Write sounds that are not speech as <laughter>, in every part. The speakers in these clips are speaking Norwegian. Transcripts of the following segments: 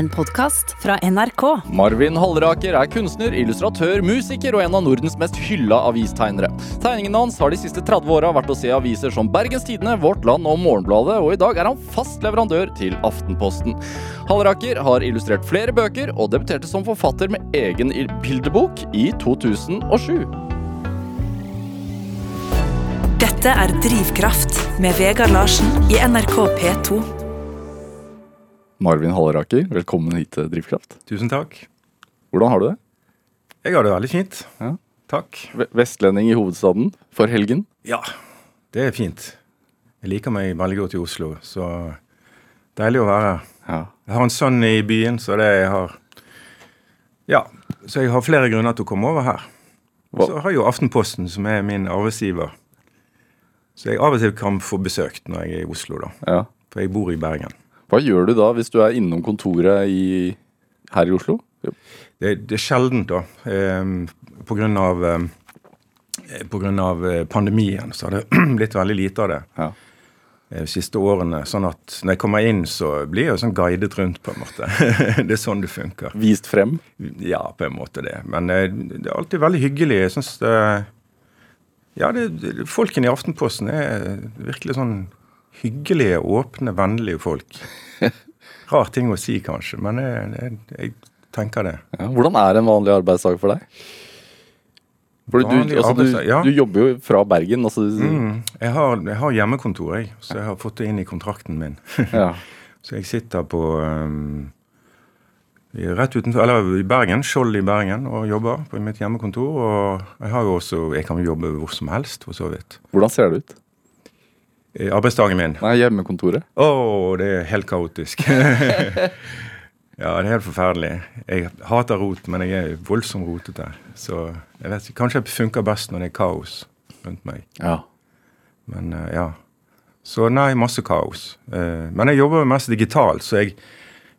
En podkast fra NRK. Marvin Halleraker er kunstner, illustratør, musiker og en av Nordens mest hylla avistegnere. Tegningene hans har de siste 30 åra vært å se i aviser som Bergens Tidende, Vårt Land og Morgenbladet, og i dag er han fast leverandør til Aftenposten. Halleraker har illustrert flere bøker, og debuterte som forfatter med egen bildebok i 2007. Dette er Drivkraft med Vegard Larsen i NRK P2. Marvin Halleraker, velkommen hit til Drivkraft. Tusen takk. Hvordan har du det? Jeg har det veldig fint. Ja. Takk. V- Vestlending i hovedstaden for helgen. Ja, det er fint. Jeg liker meg veldig godt i Oslo, så deilig å være her. Ja. Jeg har en sønn i byen, så det jeg har Ja, så jeg har flere grunner til å komme over her. Og så har jeg jo Aftenposten, som er min arbeidsgiver. Så jeg av og til kan få besøkt når jeg er i Oslo, da. ja. For jeg bor i Bergen. Hva gjør du da hvis du er innom kontoret i, her i Oslo? Det, det er sjeldent, da. Eh, på grunn av eh, På grunn av eh, pandemien så har det <clears throat> blitt veldig lite av det. Ja. de siste årene. Sånn at når jeg kommer inn, så blir jeg jo sånn guidet rundt, på en måte. <laughs> det er sånn det funker. Vist frem? Ja, på en måte det. Men eh, det er alltid veldig hyggelig. Jeg syns det Ja, det, folkene i Aftenposten er virkelig sånn hyggelige, åpne, vennlige folk. <laughs> Rar ting å si, kanskje, men jeg, jeg, jeg tenker det. Ja. Hvordan er en vanlig arbeidsdag for deg? For du, altså, du, ja. du jobber jo fra Bergen. Altså, Mm. Jeg, har, jeg har hjemmekontor, jeg, så jeg har fått det inn i kontrakten min. <laughs> ja. Så jeg sitter på um, rett utenfor, eller i Bergen, Skjold i Bergen, og jobber på mitt hjemmekontor. Og jeg har jo også, jeg kan jo jobbe hvor som helst, for så vidt. Hvordan ser det ut? I arbeidsdagen min. Nei, Hjemmekontoret? Å, det er helt kaotisk. <laughs> ja, det er helt forferdelig. Jeg hater rot, men jeg er voldsomt rotete. Så jeg vet ikke, kanskje det funker best når det er kaos rundt meg. Ja. Men uh, ja. Så nei, masse kaos. Uh, men jeg jobber mest digitalt, så jeg,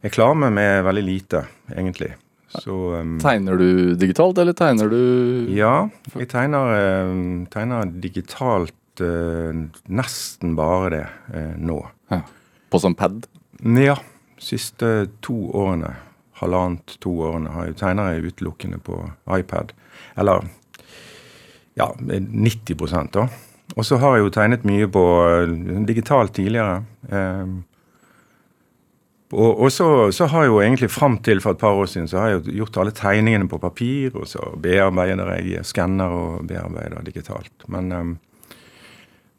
jeg klarer meg med veldig lite, egentlig. Så um, Tegner du digitalt, eller tegner du ja, jeg tegner, um, tegner digitalt eh, nesten bare det eh, nå. ja. på sånn pad? Ja, siste to årene, halvannet, to årene, har jeg tegna utelukkende på iPad. Eller ja, 90 da. Og så har jeg jo tegnet mye på eh, digitalt tidligere. Eh, og, og så, så har jeg jo egentlig fram til for et par år siden så har jeg jo gjort alle tegningene på papir, og så bearbeider jeg, skanner og bearbeider digitalt. Men, eh,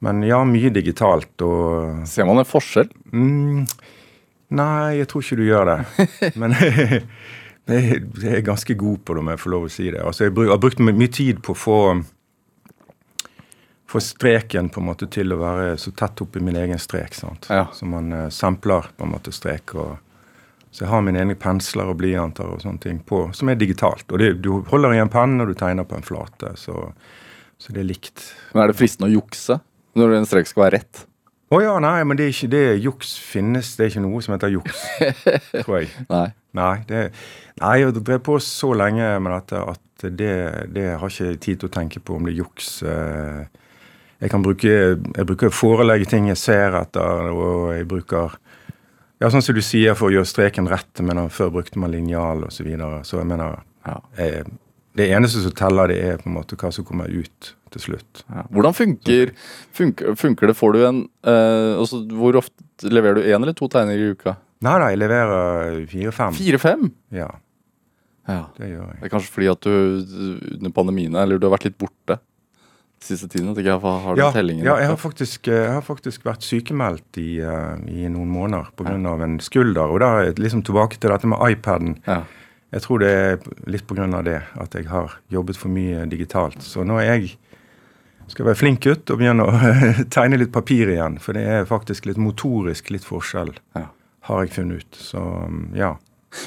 men ja, mye digitalt og Ser man en forskjell? Mm, nei, jeg tror ikke du gjør det. <laughs> Men <laughs> jeg, jeg er ganske god på det, om jeg får lov å si det. Altså, jeg har brukt mye tid på å få, få streken på en måte til å være så tett oppi min egen strek. sant? Ja. Så man uh, sampler på en måte strek. og så jeg har mine egne pensler og blyanter og sånne ting på, som er digitalt. Og det, du holder i en penn når du tegner på en flate, så, så det er likt. Men Er det fristende å jukse når en strek skal være rett? Å ja, nei, men det er ikke det. Juks finnes. Det er ikke noe som heter juks, <laughs> tror jeg. Nei. Nei, det, nei, jeg drevet på så lenge med dette at det, det har ikke tid til å tenke på om det er juks. Eh, Jeg kan bruke jeg bruker forelegge ting jeg ser etter, og jeg bruker ja, Sånn som du sier, for å gjøre streken rett. Men før brukte man linjal osv. Så, videre. så jeg mener Ja. jeg, Det eneste som teller, det er på en måte hva som kommer ut til slutt. Ja. Hvordan funker, funker, funker det? Får du en eh, altså, Hvor ofte leverer du én eller to tegninger i uka? Nei da, jeg leverer fire-fem. Fire-fem? Ja, Ja. det gjør jeg. Det er kanskje fordi at du under pandemien eller du har vært litt borte siste tiden? At ikke har du Ja, tellingen? ja jeg, har faktisk, eh, jeg har faktisk vært sykemeldt i, uh, i noen måneder pga. av en skulder. Og da er jeg liksom tilbake til dette med iPaden. Ja. Jeg tror det er litt pga. det at jeg har jobbet for mye digitalt. Så nå er jeg skal være flink gutt og begynne å <laughs> tegne litt papir igjen. For det er faktisk litt motorisk litt forskjell, Ja. har jeg funnet ut. Så mm.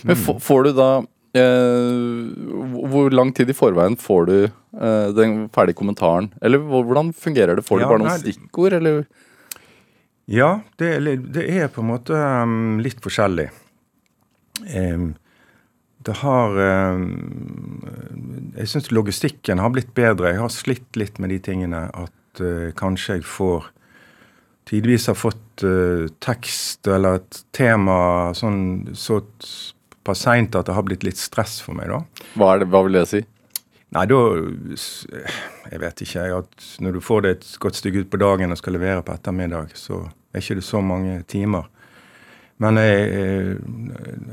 Men får, du da eh, Hvor lang tid i forveien får du eh, den ferdige kommentaren? Eller hvordan fungerer det? Får du Ja, bare noen nei, stikkord, eller? Ja, det det er på en måte um, litt forskjellig. Em, det har um, Jeg syns logistikken har blitt bedre. Jeg har slitt litt med de tingene at uh, kanskje jeg får Tidvis har fått uh, tekst eller et tema sånn så såpass seint at det har blitt litt stress for meg, da. Hva, det, hva vil det si? Nei, da Jeg vet ikke. Jeg, at når du får det et godt stykke ut på dagen og skal levere på ettermiddag, så er ikke det så mange timer. Men jeg, jeg,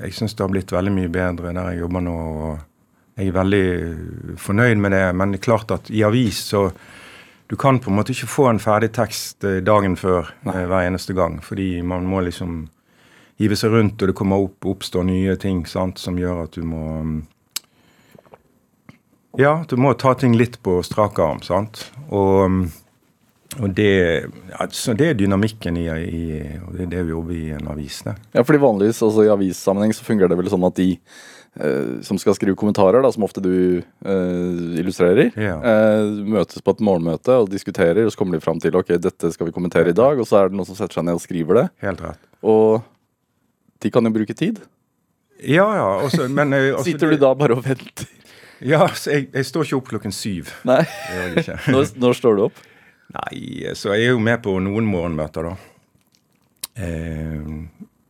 jeg syns det har blitt veldig mye bedre der jeg jobber nå. og Jeg er veldig fornøyd med det. Men det er klart at i avis så Du kan på en måte ikke få en ferdig tekst eh, dagen før Nei. hver eneste gang. Fordi man må liksom hive seg rundt, og det kommer opp, oppstår nye ting sant, som gjør at du må mm, ja, du må ta ting litt på strak arm, sant. Og, og det, altså det, er dynamikken i, i, og det er det vi jobber i en avis. Der. Ja, fordi vanligvis altså, i avissammenheng så fungerer det vel sånn at de eh, som skal skrive kommentarer, da, som ofte du eh, illustrerer, Ja. eh, møtes på et morgenmøte og diskuterer, og så kommer de fram til ok, dette skal vi kommentere i dag, og så er det noen som setter seg ned og skriver det. Helt rett. Og de kan jo bruke tid. Ja, ja. Også, men eh, <laughs> altså, Sitter du da bare og venter? Ja, så jeg, jeg står ikke opp klokken syv. Nei. Når, <laughs> når står du opp? Nei, så jeg er jo med på noen morgenmøter, da. Eh,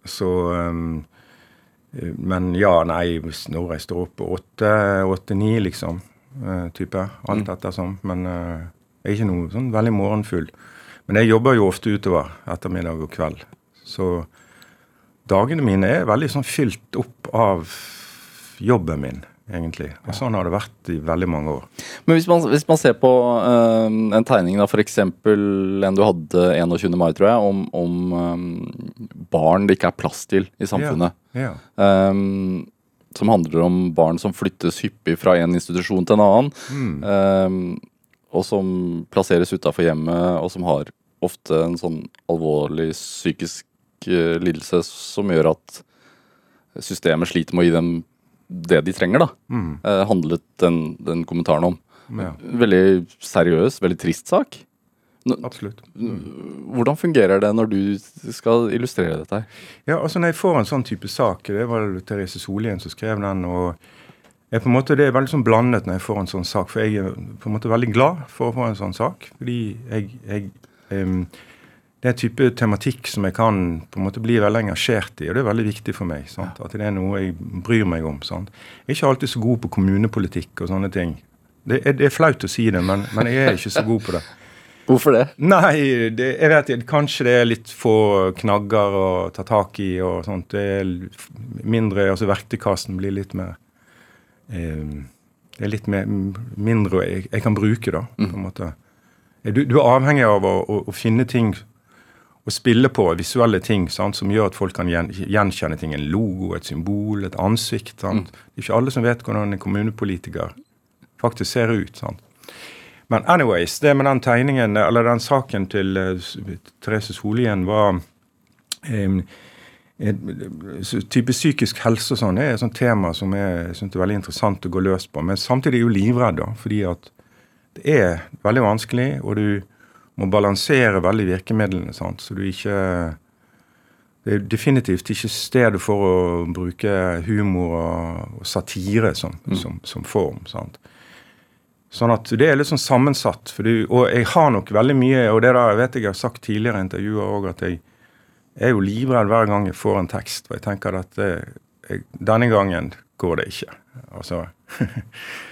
så eh, Men ja, nei, når jeg står opp åtte-ni, liksom. eh, type. Alt ettersom. Men eh, jeg er ikke noe sånn veldig morgenfull. Men jeg jobber jo ofte utover ettermiddag og kveld. Så dagene mine er veldig sånn fylt opp av jobben min, egentlig. Og sånn har det vært i veldig mange år. Men hvis man, hvis man ser på uh, en tegning, da, f.eks. en du hadde 21. mai, tror jeg, om, om um, barn det ikke er plass til i samfunnet. Ja. Um, som handler om barn som flyttes hyppig fra en institusjon til en annen. Um, og som plasseres utafor hjemmet, og som har ofte en sånn alvorlig psykisk uh, lidelse som gjør at systemet sliter med å gi dem det de trenger, da. eh, handlet den, den kommentaren om. Ja. Veldig seriøs, veldig trist sak. Absolutt. Hvordan fungerer det når du skal illustrere dette? Ja, altså Når jeg får en sånn type sak, det var det Therese Solien som skrev den. og jeg på en måte, Det er veldig sånn blandet når jeg får en sånn sak, for jeg er på en måte veldig glad for å få en sånn sak. Fordi jeg, jeg em, Det er en type tematikk som jeg kan på en måte bli veldig engasjert i, og det er veldig viktig for meg. sant? At det er noe jeg bryr meg om. sant? Jeg er ikke alltid så god på kommunepolitikk og sånne ting. Det er, det er flaut å si det, men, men jeg er ikke så god på det. <laughs> Hvorfor det? Nei, det, jeg vet ikke. Kanskje det er litt få knagger å ta tak i og sånt. Det er mindre, altså Verktøykassen blir litt mer eh, Det er litt mer, mindre jeg, jeg kan bruke, da. på en måte. Du, du er avhengig av å, å, å finne ting å spille på, visuelle ting sant, som gjør at folk kan gjen, gjenkjenne ting. En logo, et symbol, et ansikt. Sant? Det er ikke alle som vet hvordan en kommunepolitiker faktisk ser ut. sant? Men anyways, det med den tegningen, eller den saken til uh, Therese Solien var um, type psykisk helse og sånn er et sånt tema som jeg synes er veldig interessant å gå løs på. Men samtidig er jeg jo livredd, da, fordi at det er veldig vanskelig, og du må balansere veldig virkemidlene, sant? så du ikke Det er definitivt ikke stedet for å bruke humor og, og satire som, som, som form. sant? Sånn at det er litt sånn sammensatt. For du, og jeg har nok veldig mye Og det der vet jeg jeg har sagt tidligere i intervjuer òg, at jeg, jeg er jo livredd hver gang jeg får en tekst. For jeg tenker at det, jeg, denne gangen går det ikke. Altså <laughs>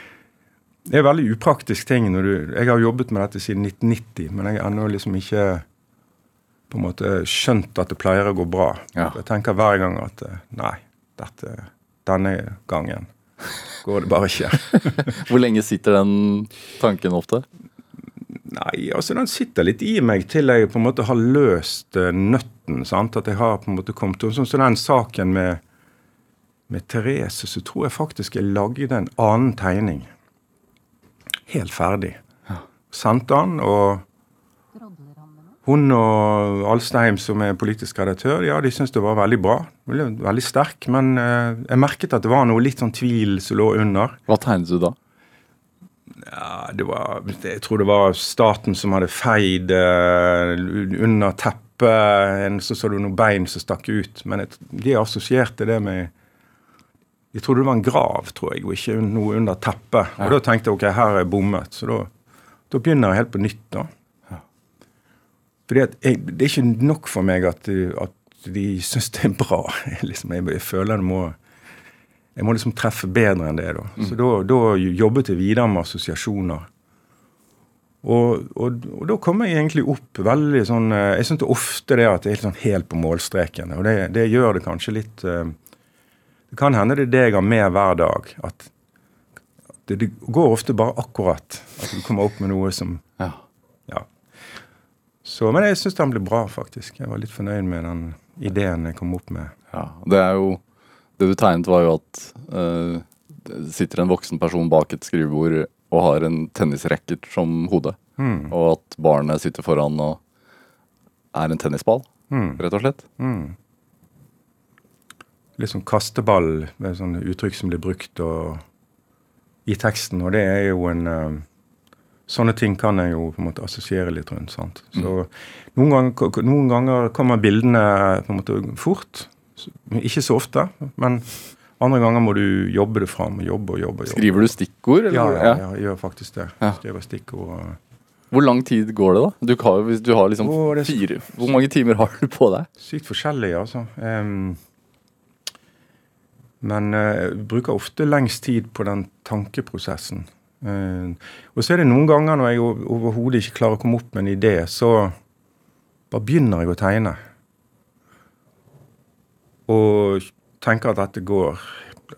Det er veldig upraktisk ting når du Jeg har jobbet med dette siden 1990, men jeg har ennå liksom ikke på en måte skjønt at det pleier å gå bra. Ja. Jeg tenker hver gang at eh, nei, dette, denne gangen går det bare ikke. <laughs> Hvor lenge sitter den tanken ofte? Nei, altså den sitter litt i meg til jeg på en måte har løst eh, nøtten. sant? At jeg har på en måte kommet Sånn som den saken med, med Therese, så tror jeg faktisk jeg lagde en annen tegning. Helt ferdig. Sendte den, og hun og Alstheim, som er politisk redaktør, ja, de syntes det var veldig bra. Veldig, veldig sterk. Men eh, jeg merket at det var noe litt sånn tvil som lå under. Hva tegnet du da? Ja, det var, jeg tror det var staten som hadde feid eh, under teppet. En- Så så du noen bein som stakk ut. Men jeg, de assosierte det med Jeg trodde det var en grav, tror jeg, og ikke noe under teppet. Og da tenkte jeg ok, her er jeg bommet. Så da, da begynner jeg helt på nytt, da. Fordi at jeg, Det er ikke nok for meg at, de- at de syns det er bra. <laughs> liksom, jeg, jeg føler det må jeg må liksom treffe bedre enn det. da. Så da, da jobbet jeg videre med assosiasjoner. Og, og, og, da kommer jeg egentlig opp veldig sånn eh, Jeg syns ofte det at det er helt, sånn helt på målstreken. Og det, det, gjør det kanskje litt eh, Det kan hende det er det jeg har med hver dag. At det, det går ofte bare akkurat. At du kommer opp med noe som Ja. Ja. Så, men jeg syns den ble bra, faktisk. Jeg var litt fornøyd med den ideen jeg kom opp med. ja. Det er jo Det du tegnet, var jo at uh, det sitter en voksen person bak et skrivebord og har en tennisracket som hode. Mm. Og at barnet sitter foran og er en tennisball, Mm. rett og slett. Mm. Litt sånn kasteball, med sånne uttrykk som blir brukt og, i teksten. Og det er jo en eh, Sånne ting kan jeg jo på en måte assosiere litt rundt. sant? Så noen, ganger, noen ganger kommer bildene på en måte fort. Ikke så ofte, men andre ganger må du jobbe det fram. Jobbe og jobbe. og jobbe. Skriver du stikkord? eller? Ja, ja, ja, jeg gjør faktisk det. Ja. Skriver stikkord. Hvor lang tid går det, da? Du har, du har liksom Å, det så- fire Hvor mange timer har du på deg? Sykt forskjellig, altså. Em, men eh, bruker ofte lengst tid på den tankeprosessen. Eh, og så er det noen ganger når jeg overhodet ikke klarer å komme opp med en idé, så bare begynner jeg å tegne. Og tenker at dette går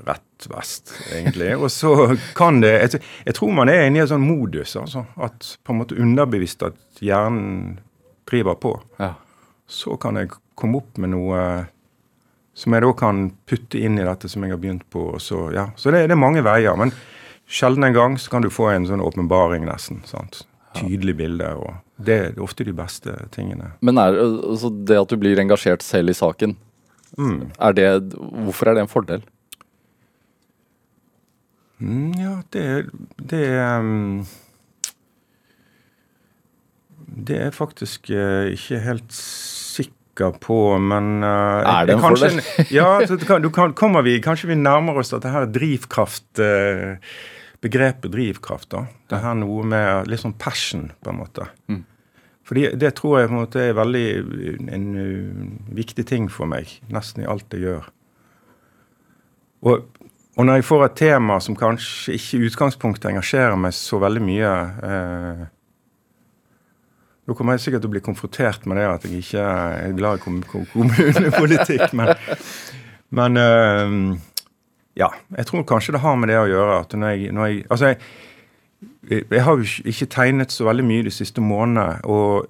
rett vest, egentlig. Og så kan det Jeg, jeg tror man er inne i en sånn modus, altså. At på en måte underbevisst at hjernen driver på Ja. så kan jeg komme opp med noe som jeg da kan putte inn i dette som jeg har begynt på. Så, ja. så det, det er mange veier. Men sjelden en gang så kan du få en sånn åpenbaring, nesten. sant? Tydelig bilde. og Det er ofte de beste tingene. Men er, altså det at du blir engasjert selv i saken, Mm. er det, hvorfor er det en fordel? Mm, ja, det, det um, Det er faktisk eh, ikke helt sikker på, men uh, Er det en kanskje, fordel? ja, <laughs> så du kan, du kan, kommer vi, kanskje vi nærmer oss dette her drivkraft uh, Begrepet drivkraft. da. Det her noe med litt sånn passion, på en måte. Mm. Fordi det tror jeg på en måte er veldig en uh, viktig ting for meg, nesten i alt jeg gjør. Og, og når jeg får et tema som kanskje ikke i utgangspunktet engasjerer meg så veldig mye eh, Da kommer jeg sikkert til å bli konfrontert med det at jeg ikke er glad i kom kom kommunepolitikk, men, men eh, ja. Jeg tror kanskje det har med det å gjøre at når jeg, når jeg Altså, jeg, jeg, har jo ikke- tegnet så veldig mye de siste månedene. Og,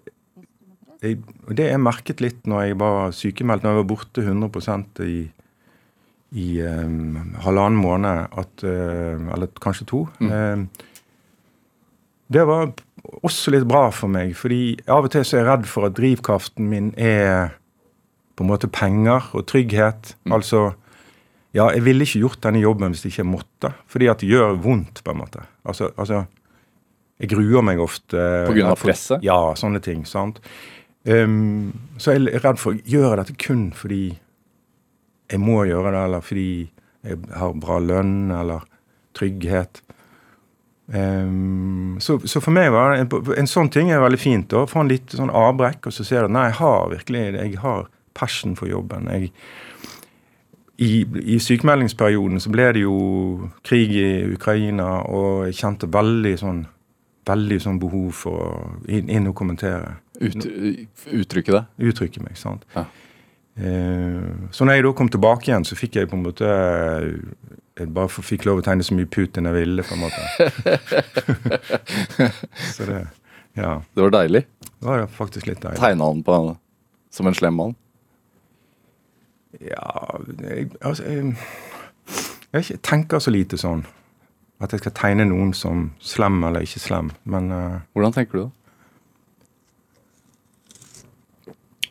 jeg, det jeg merket litt når jeg var sykemeldt, når jeg var borte 100 i, i um, halvannen måned, at, uh, eller kanskje to eh, Det var også litt bra for meg, fordi av og til så er jeg redd for at drivkraften min er på en måte penger og trygghet. Altså ja, jeg ville ikke gjort denne jobben hvis jeg ikke måtte. Fordi at det gjør vondt, på en måte. Altså, altså Jeg gruer meg ofte. På grunn av presset? Ja, sånne ting. sant? Um, så jeg er redd for å gjøre dette kun fordi jeg må gjøre det, eller fordi jeg har bra lønn eller trygghet. Um, så, så for meg var en, en sånn ting er veldig fint. da, Få en litt sånn avbrekk, og så ser du at nei, jeg har virkelig jeg har passion for jobben. jeg i, I sykemeldingsperioden så ble det jo krig i Ukraina, og jeg kjente veldig sånn veldig sånn behov for å inn, inn og kommentere. Ut, uttrykke det? Uttrykke meg. sant? Ja. Uh, så når jeg da kom tilbake igjen, så fikk jeg på en måte Jeg bare fikk lov å tegne så mye Putin jeg ville, på en måte. <laughs> så det Ja. Det var deilig. Det var faktisk litt deilig. Tegna han på som en slem mann? Ja jeg, altså, jeg, jeg, tenker så lite sånn. At jeg skal tegne noen som slem eller ikke slem. Men uh, Hvordan tenker du da?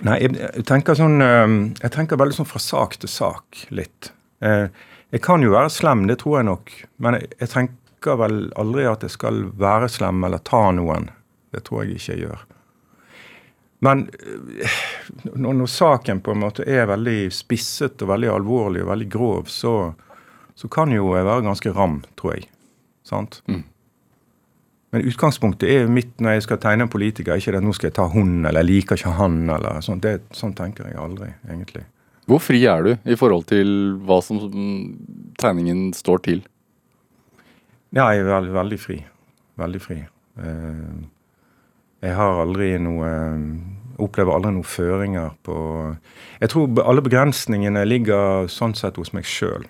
Nei, jeg, jeg tenker sånn eh, Jeg tenker veldig sånn fra sak til sak, litt. Eh, jeg kan jo være slem, det tror jeg nok. Men jeg, jeg tenker vel aldri at jeg skal være slem eller ta noen. Det tror jeg ikke jeg gjør. Men eh, når, når saken på en måte er veldig spisset og veldig alvorlig og veldig grov, så, så kan jo jeg være ganske ram, tror jeg. Sant? Mm. Men utgangspunktet er mitt når jeg skal tegne en politiker, ikke det at nå skal jeg ta hun, eller jeg liker ikke han, eller. Det, sånn tenker jeg aldri, egentlig. Hvor fri er du i forhold til hva som tegningen står til? Ja, jeg er veldig, veldig fri. Veldig fri. Eh, jeg har aldri noe Opplever aldri noen føringer på Jeg tror alle begrensningene ligger sånn sett hos meg sjøl.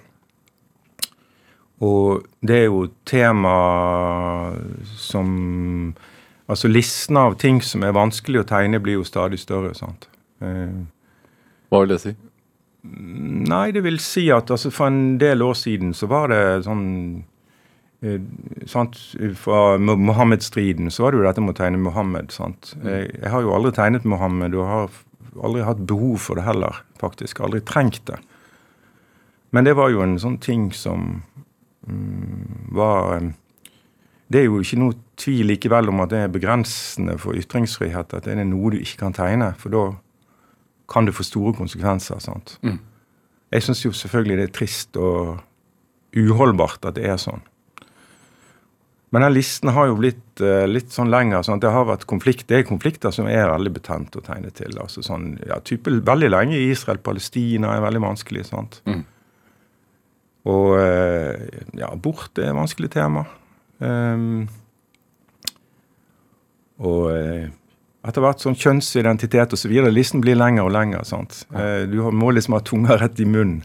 Og det er jo tema som Altså listen av ting som er vanskelig å tegne, blir jo stadig større. sant? Eh, Hva vil det si? Nei, det vil si at altså, for en del år siden så var det sånn eh, sant, Fra Mohammed-striden så var det jo dette med å tegne Mohammed. sant? Jeg, jeg har jo aldri tegnet Mohammed og har aldri hatt behov for det heller, faktisk. Aldri trengt det. Men det var jo en sånn ting som mm, var eh, Det er jo ikke noe tvil likevel om at det er begrensende for ytringsfrihet at det er noe du ikke kan tegne, for da kan det få store konsekvenser. sant? Mm. Jeg syns jo selvfølgelig det er trist og uholdbart at det er sånn. Men den listen har jo blitt uh, litt sånn lenger. sånn at Det har vært konflikt, det er konflikter som er veldig betent å tegne til. altså sånn, ja, type Veldig lenge i Israel-Palestina er veldig vanskelig. sant? Mm. Og uh, ja, abort er et vanskelig tema. Um, og uh, etter hvert sånn kjønnsidentitet osv. Listen blir lenger og lenger. sant? Uh, du må liksom ha tunga rett i munnen.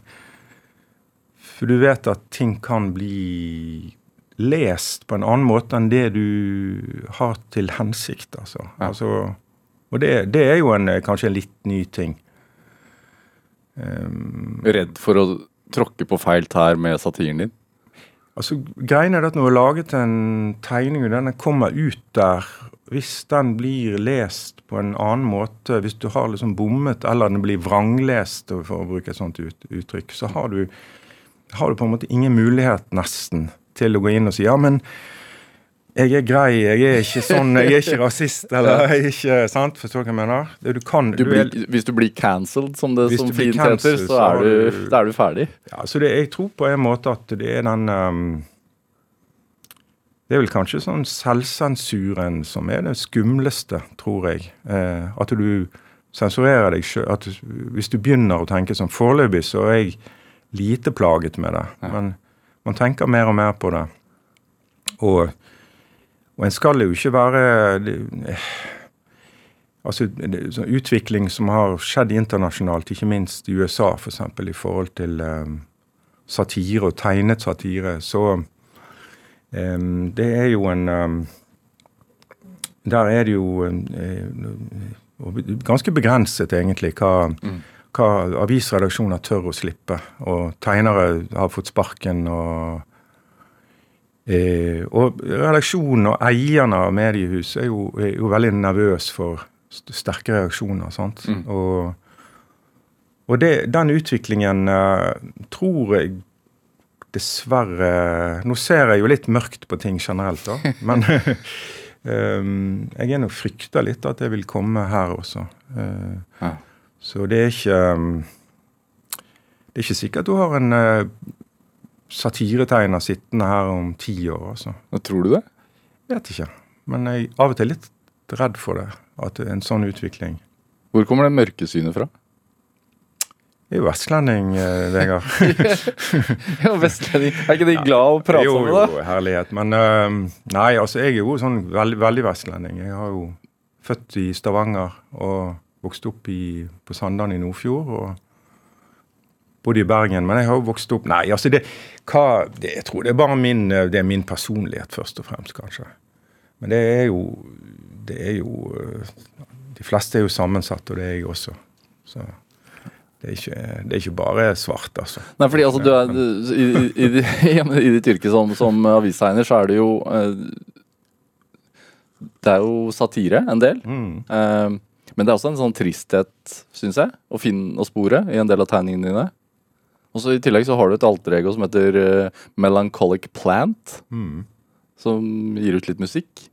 For du vet at ting kan bli lest på en annen måte enn det du har til hensikt. altså. Ja. altså og det, det er jo en, kanskje en litt ny ting. Um, Redd for å tråkke på feil tær med satiren din? Altså, greien er at Når du har laget en tegning og den kommer ut der Hvis den blir lest på en annen måte, hvis du har liksom bommet, eller den blir vranglest, for å bruke et sånt ut, uttrykk, så har du, har du på en måte ingen mulighet, nesten, til å gå inn og si ja, men jeg er grei, jeg er ikke sånn, jeg er ikke rasist, eller <laughs> jeg er ikke sant, Forstår du hva jeg mener? Du kan, Du du er, hvis du blir cancelled, som det som fint heter, så så er du, er du ferdig. Ja, så det, jeg tror på en måte at det er den ehm, Det er vel kanskje sånn selvsensuren som er det skumleste, tror jeg. Eh, at du sensurerer deg sjøl. Hvis du begynner å tenke sånn Foreløpig så er jeg lite plaget med det. Men man tenker mer og mer på det. Og, og en skal jo ikke være det, Altså, sånn Utvikling som har skjedd internasjonalt, ikke minst i USA f.eks. For i forhold til eh, satire og tegnet satire, så eh, Det er jo en eh, Der er det jo eh, ganske begrenset, egentlig, hva, hva avisredaksjoner tør å slippe. Og tegnere har fått sparken. og Eh, og redaksjonen og eierne av mediehus er jo, er jo veldig nervøs for st sterke reaksjoner. sant? Mm. Og, og det, den utviklingen eh, tror jeg dessverre Nå ser jeg jo litt mørkt på ting generelt, da. <laughs> Men um, <laughs> jeg er nå frykter litt at det vil komme her også. Uh, Ja. Så det er ikke um, Det er ikke sikkert du har en uh, satiretegner sittende her om ti år, altså. Tror du det? Vet ikke. Men jeg er av og til litt redd for det. At det er en sånn utvikling. Hvor kommer det mørkesynet fra? Jeg er jo vestlending, eh, Vegard. <laughs> Ja, vestlending. Er ikke de glad å prate om det, da? Jo, herlighet. Men eh, nei, altså jeg er jo sånn veldig, veldig vestlending. Jeg har jo født i Stavanger og vokst opp i, på Sandane i Nordfjord. og Bodde i Bergen, men jeg har jo vokst opp Nei, altså det, hva, det Jeg tror det er bare min, eh, det er min personlighet, først og fremst, kanskje. Men det er jo Det er jo De fleste er jo sammensatt, og det er jeg også. Så det er ikke, det er ikke bare svart, altså. Nei, fordi altså, du er, du- i, i, i, <laughs> I ditt yrke som, som avistegner, så er det jo eh, Det er jo satire, en del. Mm. Eh, men det er også en sånn tristhet, syns jeg, å finne og spore i en del av tegningene dine. Og så I tillegg så har du et alter ego som heter eh, Melancholic Plant, Mm. som gir ut litt musikk.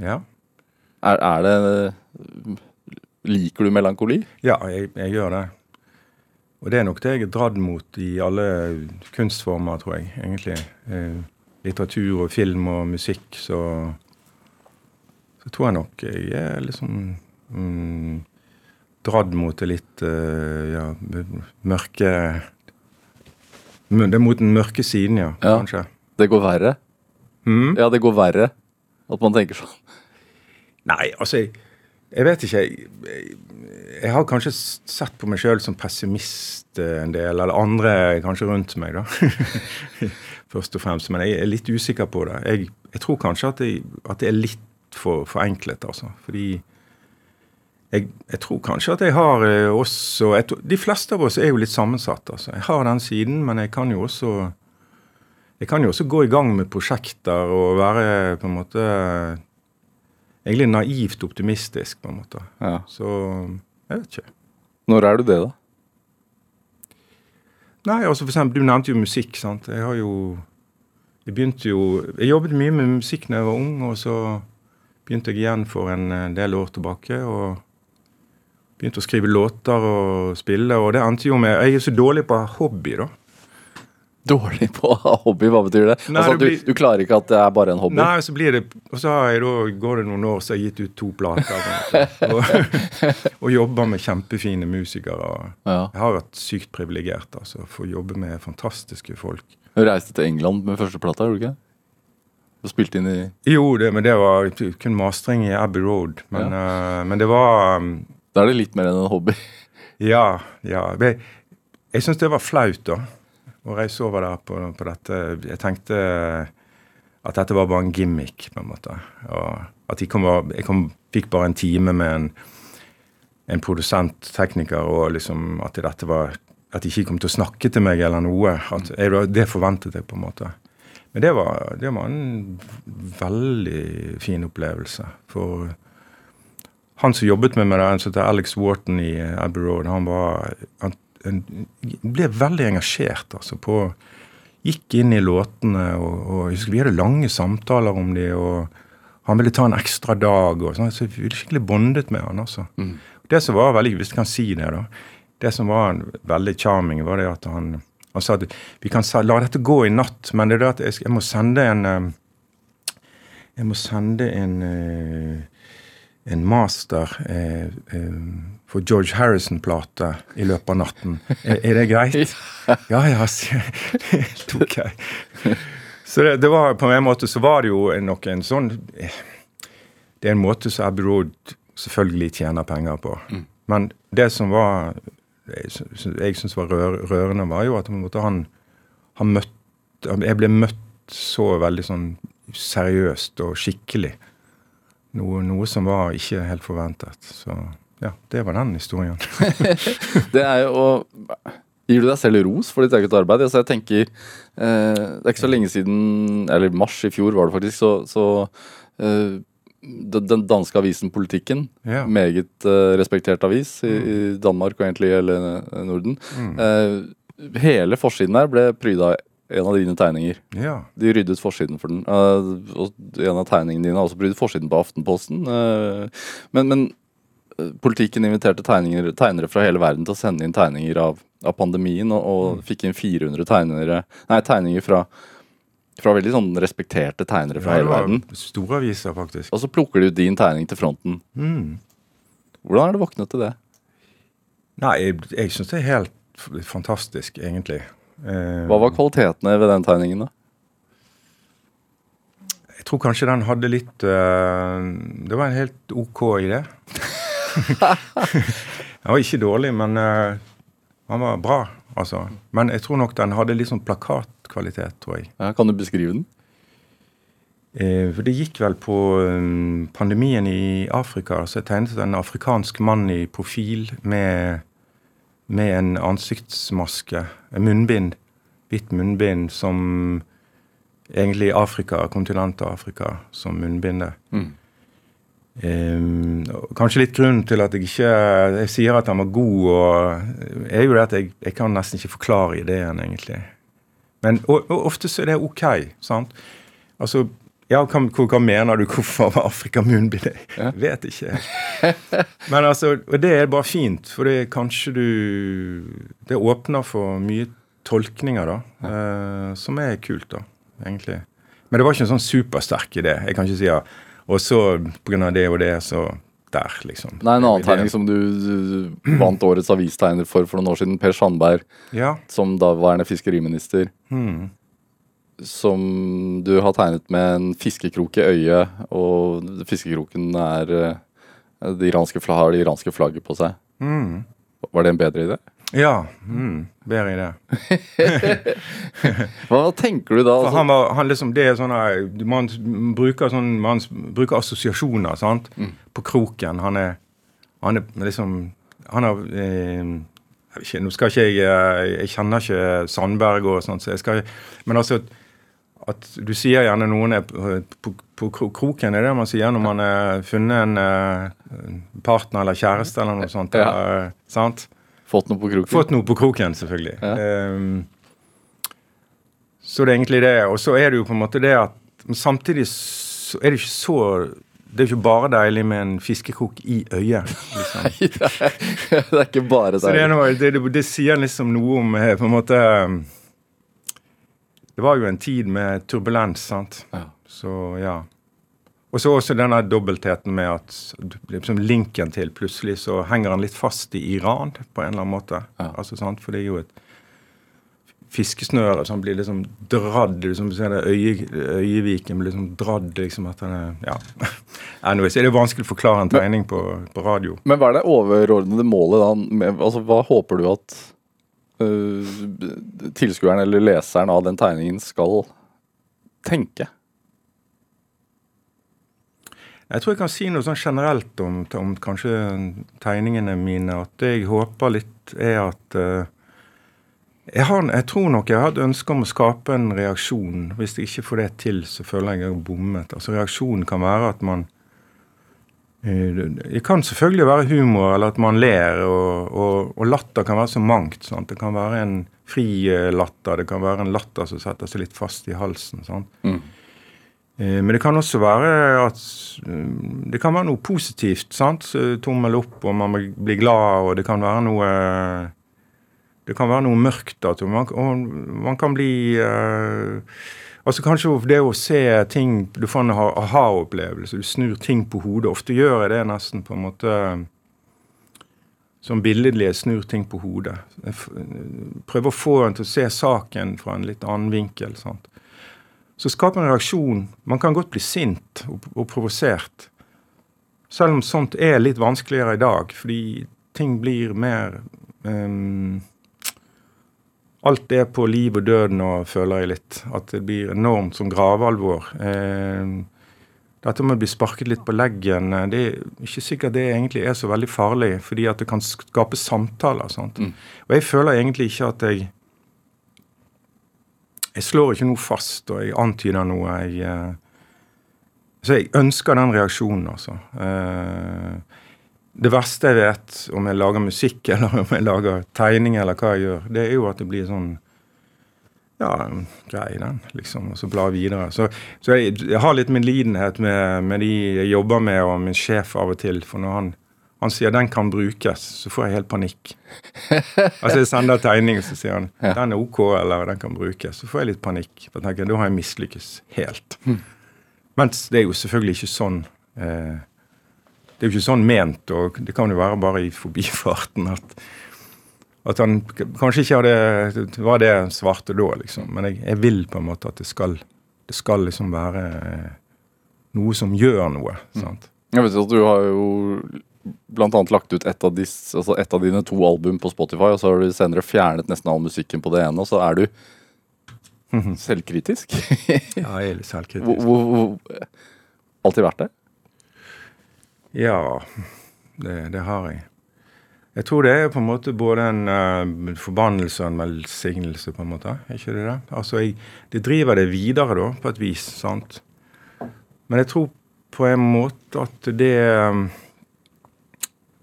Ja. Er, er det Liker du melankoli? Ja, jeg, jeg gjør det. Og det er nok det jeg er dratt mot i alle kunstformer, tror jeg. egentlig. Eh, litteratur og film og musikk, så Så tror jeg nok jeg er liksom mm, dratt mot det litt eh, ja, mørke det er mot den mørke siden, ja. Ja. Kanskje. Det går verre? Mm. Ja, det går verre. At man tenker sånn. Nei, altså jeg, jeg vet ikke. Jeg, jeg, har kanskje sett på meg sjøl som pessimist eh, en del, eller andre kanskje rundt meg, da. <laughs> Først og fremst. Men jeg er litt usikker på det. Jeg, jeg tror kanskje at, jeg, at det er litt for forenklet, altså. Fordi jeg, jeg tror kanskje at jeg har eh, også De fleste av oss er jo litt sammensatt, altså. Jeg har den siden, men jeg kan jo også jeg kan jo også gå i gang med prosjekter og være på en måte egentlig naivt optimistisk, på en måte. Ja. Så jeg vet ikke. Når er du det, da? Nei, altså for eksempel, Du nevnte jo musikk. sant? Jeg har jo Jeg begynte jo Jeg jobbet mye med musikk da jeg var ung, og så begynte jeg igjen for en del år tilbake. og Begynte å skrive låter og spille, og det endte jo med Jeg er så dårlig på hobby, da. Dårlig på å ha hobby, hva betyr det? Nei, altså, det blir- du, du klarer ikke at det er bare en hobby? Nei, så blir det Og så har jeg da, går det noen år, så har jeg gitt ut to plater. måte, <laughs> Og, <laughs> og jobber med kjempefine musikere. Ja. Jeg har vært sykt privilegert, altså. å jobbe med fantastiske folk. Du reiste til England med første plata, gjorde du ikke? Du spilte inn i Jo, det, men det var kun mastring i Abbey Road. Men, eh, men det var um, Da er det litt mer enn en hobby. Ja, ja. Jeg, Jeg syns det var flaut, da. Å reise over der på, på dette. Jeg tenkte at dette var bare en gimmick, på en måte. Og at jeg, kom, jeg kom, fikk bare en time med en, en produsent, tekniker, og liksom at dette var At de ikke kom til å snakke til meg eller noe. At jeg, det forventet jeg, på en måte. Men det var, det var en veldig fin opplevelse. For han som jobbet med meg der, en som heter Alex Wharton i Abbey Road, han var han ble veldig engasjert altså, på Gikk inn i låtene, og, og jeg husker vi hadde lange samtaler om de, og han ville ta en ekstra dag, og sånn, så vi ble skikkelig bondet med han, altså. Det som var veldig, hvis jeg kan si det, da, det som var veldig charming, var det at han, han sa at vi kan la dette gå i natt, men det er det at jeg, jeg må sende en eh, Jeg må sende en eh, en master eh, eh, for George Harrison-plate i løpet av natten. Er, er det greit? <laughs> Ja, ja, tok <laughs> jeg. Så det, det var på en måte så var det jo nok en sånn eh, Det er en måte som Abbey Road selvfølgelig tjener penger på. Men det som var jeg sy- syns var rør, rørende, var jo at han, han møtte Jeg ble møtt så veldig sånn seriøst og skikkelig. Noe, noe som var ikke helt forventet. Så ja, det var den historien. <laughs> Det er jo å Gir du deg selv ros for ditt eget arbeid? Altså jeg tenker eh, Det er ikke så lenge siden, eller mars i fjor var det faktisk, så, så eh, den danske avisen Politikken, Ja. meget eh, respektert avis i, i Danmark og egentlig hele Norden, eh, hele forsiden her ble pryda en av dine tegninger. Ja. De ryddet forsiden for den. Eh, og en av tegningene dine har også prydet forsiden på Aftenposten. eh, men, men eh, politikken inviterte tegninger, tegnere fra hele verden til å sende inn tegninger av, av pandemien, og, og fikk inn 400 tegnere, nei, tegninger fra, fra veldig sånn respekterte tegnere fra Ja, hele verden. Store aviser, faktisk. Og så plukker de ut din tegning til fronten. Mm. Hvordan er det våknet til det? Nei, jeg, jeg syns det er helt fantastisk, egentlig. Eh, Hva var kvalitetene ved den tegningen, da? Jeg tror kanskje den hadde litt uh, Det var en helt OK idé. <laughs> den var ikke dårlig, men uh, den var bra, altså. Men jeg tror nok den hadde litt sånn plakatkvalitet, tror jeg. Ja, kan du beskrive den? Uh, for det gikk vel på um, pandemien i Afrika. Så jeg tegnet en afrikansk mann i profil med, med en ansiktsmaske, en munnbind, hvitt munnbind, som egentlig Afrika, kontinentet Afrika, som munnbindet. Mm. Um, kanskje litt grunnen til at jeg ikke Jeg sier at han var god, og er jo det at jeg, jeg kan nesten ikke forklare ideen, egentlig. Men og, og ofte så er det OK, sant? Altså, ja, hva, hva, mener du? Hvorfor var Afrika munnbind? Jeg vet ikke. Men altså, og det er bare fint, for det kanskje du Det åpner for mye tolkninger, da, eh, som er kult, da, egentlig. Men det var ikke en sånn supersterk idé. Jeg kan ikke si ja, og så pga. det og det, så der, liksom. Nei, en annen tegning som du, du du vant årets avistegner for for noen år siden, Per Sandberg, Ja. som daværende fiskeriminister. Mm. Som du har tegnet med en fiskekrok i øyet, og fiskekroken er eh, det iranske har det iranske flagget på seg. Mm. Var det en bedre idé? Ja. Mm. Bedre idé. <laughs> Hva tenker du da? Altså, han var, han liksom, det er sånne, Man bruker sånn Man bruker assosiasjoner sant? på kroken. Han er, han er liksom Han har eh, Nå skal ikke jeg eh, Jeg kjenner ikke Sandberg og sånt, så jeg skal Men altså at du sier gjerne noen er på, på, kroken, er det man sier når man har funnet en eh, partner eller kjæreste eller noe sånt. Ja. eller, sant? fått noe på kroken? Fått noe på kroken, selvfølgelig. Ja. Um, så det er egentlig det. Og så er det jo på en måte det at samtidig så er det ikke så Det er jo ikke bare deilig med en fiskekrok i øyet. liksom. det er, <laughs> det er ikke bare Så det, noe, det, det, det sier liksom noe om eh, på en måte Det var jo en tid med turbulens, sant. Ja. Så ja. Og så også denne dobbeltheten med at liksom linken til plutselig så henger han litt fast i Iran på en eller annen måte. Ja. Altså, sant? For det er jo et fiskesnøre som blir liksom dradd liksom, du det øye, Øyeviken blir liksom dradd liksom at han er Ja. <laughs> Anyways, er det vanskelig å forklare en tegning på, på radio. Men hva er det overordnede målet da? Med, altså, hva håper du at tilskueren eller leseren av den tegningen skal tenke? Jeg tror jeg kan si noe sånn generelt om, om kanskje tegningene mine. At det jeg håper litt, er at uh, jeg, har, jeg tror nok jeg har et ønske om å skape en reaksjon. Hvis jeg ikke får det til, så føler jeg jeg har bommet. Altså Reaksjonen kan være at man eh, Det kan selvfølgelig være humor, eller at man ler. Og, og, og latter kan være så mangt. Sant? Det kan være en fri eh, latter, det kan være en latter som setter seg litt fast i halsen. Mm. Eh, Men det kan også være at det kan være noe positivt. sant? Tommel opp, og man blir glad, og det kan være noe Det kan være noe mørkt. At man, man kan bli eh, Altså Kanskje det å se ting Du får en aha- aha-opplevelse. Du snur ting på hodet. Ofte gjør jeg det nesten på en måte som billedlig jeg snur ting på hodet. Prøver å få en til å se saken fra en litt annen vinkel. sant? Så skaper en reaksjon. Man kan godt bli sint og, og provosert. Selv om sånt er litt vanskeligere i dag, fordi ting blir mer ehm, Alt er på liv og død nå, føler jeg litt. At det blir enormt som gravalvor. Eh, dette med å bli sparket litt på leggen, eh, det er ikke sikkert det egentlig er så veldig farlig, fordi at det kan skape samtaler. sant? Mm. Og jeg føler egentlig ikke at jeg jeg slår ikke noe fast, og jeg antyder noe. Jeg, eh, så jeg ønsker den reaksjonen, altså. Eh, det verste jeg vet, om jeg lager musikk <laughs> eller om jeg lager tegning eller hva jeg gjør, det er jo at det blir sånn Ja, grei den, liksom. Og så bla videre. Så, så jeg, jeg har litt medlidenhet med, med de jeg jobber med, og min sjef av og til. For når han, han sier 'den kan brukes', så får jeg helt panikk. Altså Jeg sender tegning, så sier han 'den er OK', eller 'den kan brukes'. Så får jeg litt panikk. For jeg tenker, Da har jeg mislykkes helt. Mens det er jo selvfølgelig ikke sånn eh, Det er jo ikke sånn ment, og det kan jo være bare i forbifarten at at han kanskje ikke hadde var det svarte da, liksom. Men jeg, jeg vil på en måte at det skal, det skal liksom være eh, noe som gjør noe. sant? Jeg vet at du har jo annet lagt ut et av, dis, altså et av dine to album på Spotify, og så har du senere fjernet nesten all musikken på det ene, og så er du selvkritisk. Ja, jeg er litt Hvor, selvkritisk. hvor, hvor, alltid vært det? Ja, det, det har jeg. Jeg tror det er på en måte både en uh, forbannelse og en velsignelse, på en måte. Er ikke det det? Altså, jeg, det driver det videre, da, på et vis. sant? Men jeg tror på en måte at det eh,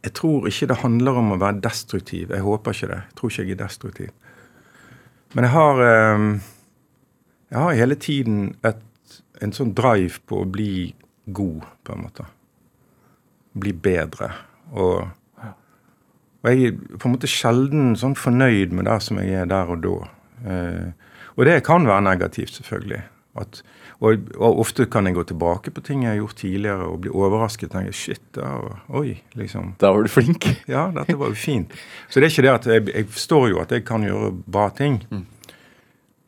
Jeg tror ikke det handler om å være destruktiv. Jeg håper ikke det. Jeg tror ikke jeg er destruktiv. Men jeg har eh, Jeg har hele tiden et, en sånn drive på å bli god, på en måte bli bedre. Og, og jeg er på en måte sjelden sånn fornøyd med det som jeg er der og da. Eh, og det kan være negativt, selvfølgelig. At, og, og, ofte kan jeg gå tilbake på ting jeg har gjort tidligere og bli overrasket. tenke, shit, da, oi, liksom. Da var du flink. <laughs> Ja, dette var jo fint. Så det er ikke det at jeg, jeg forstår jo at jeg kan gjøre bra ting. Mm.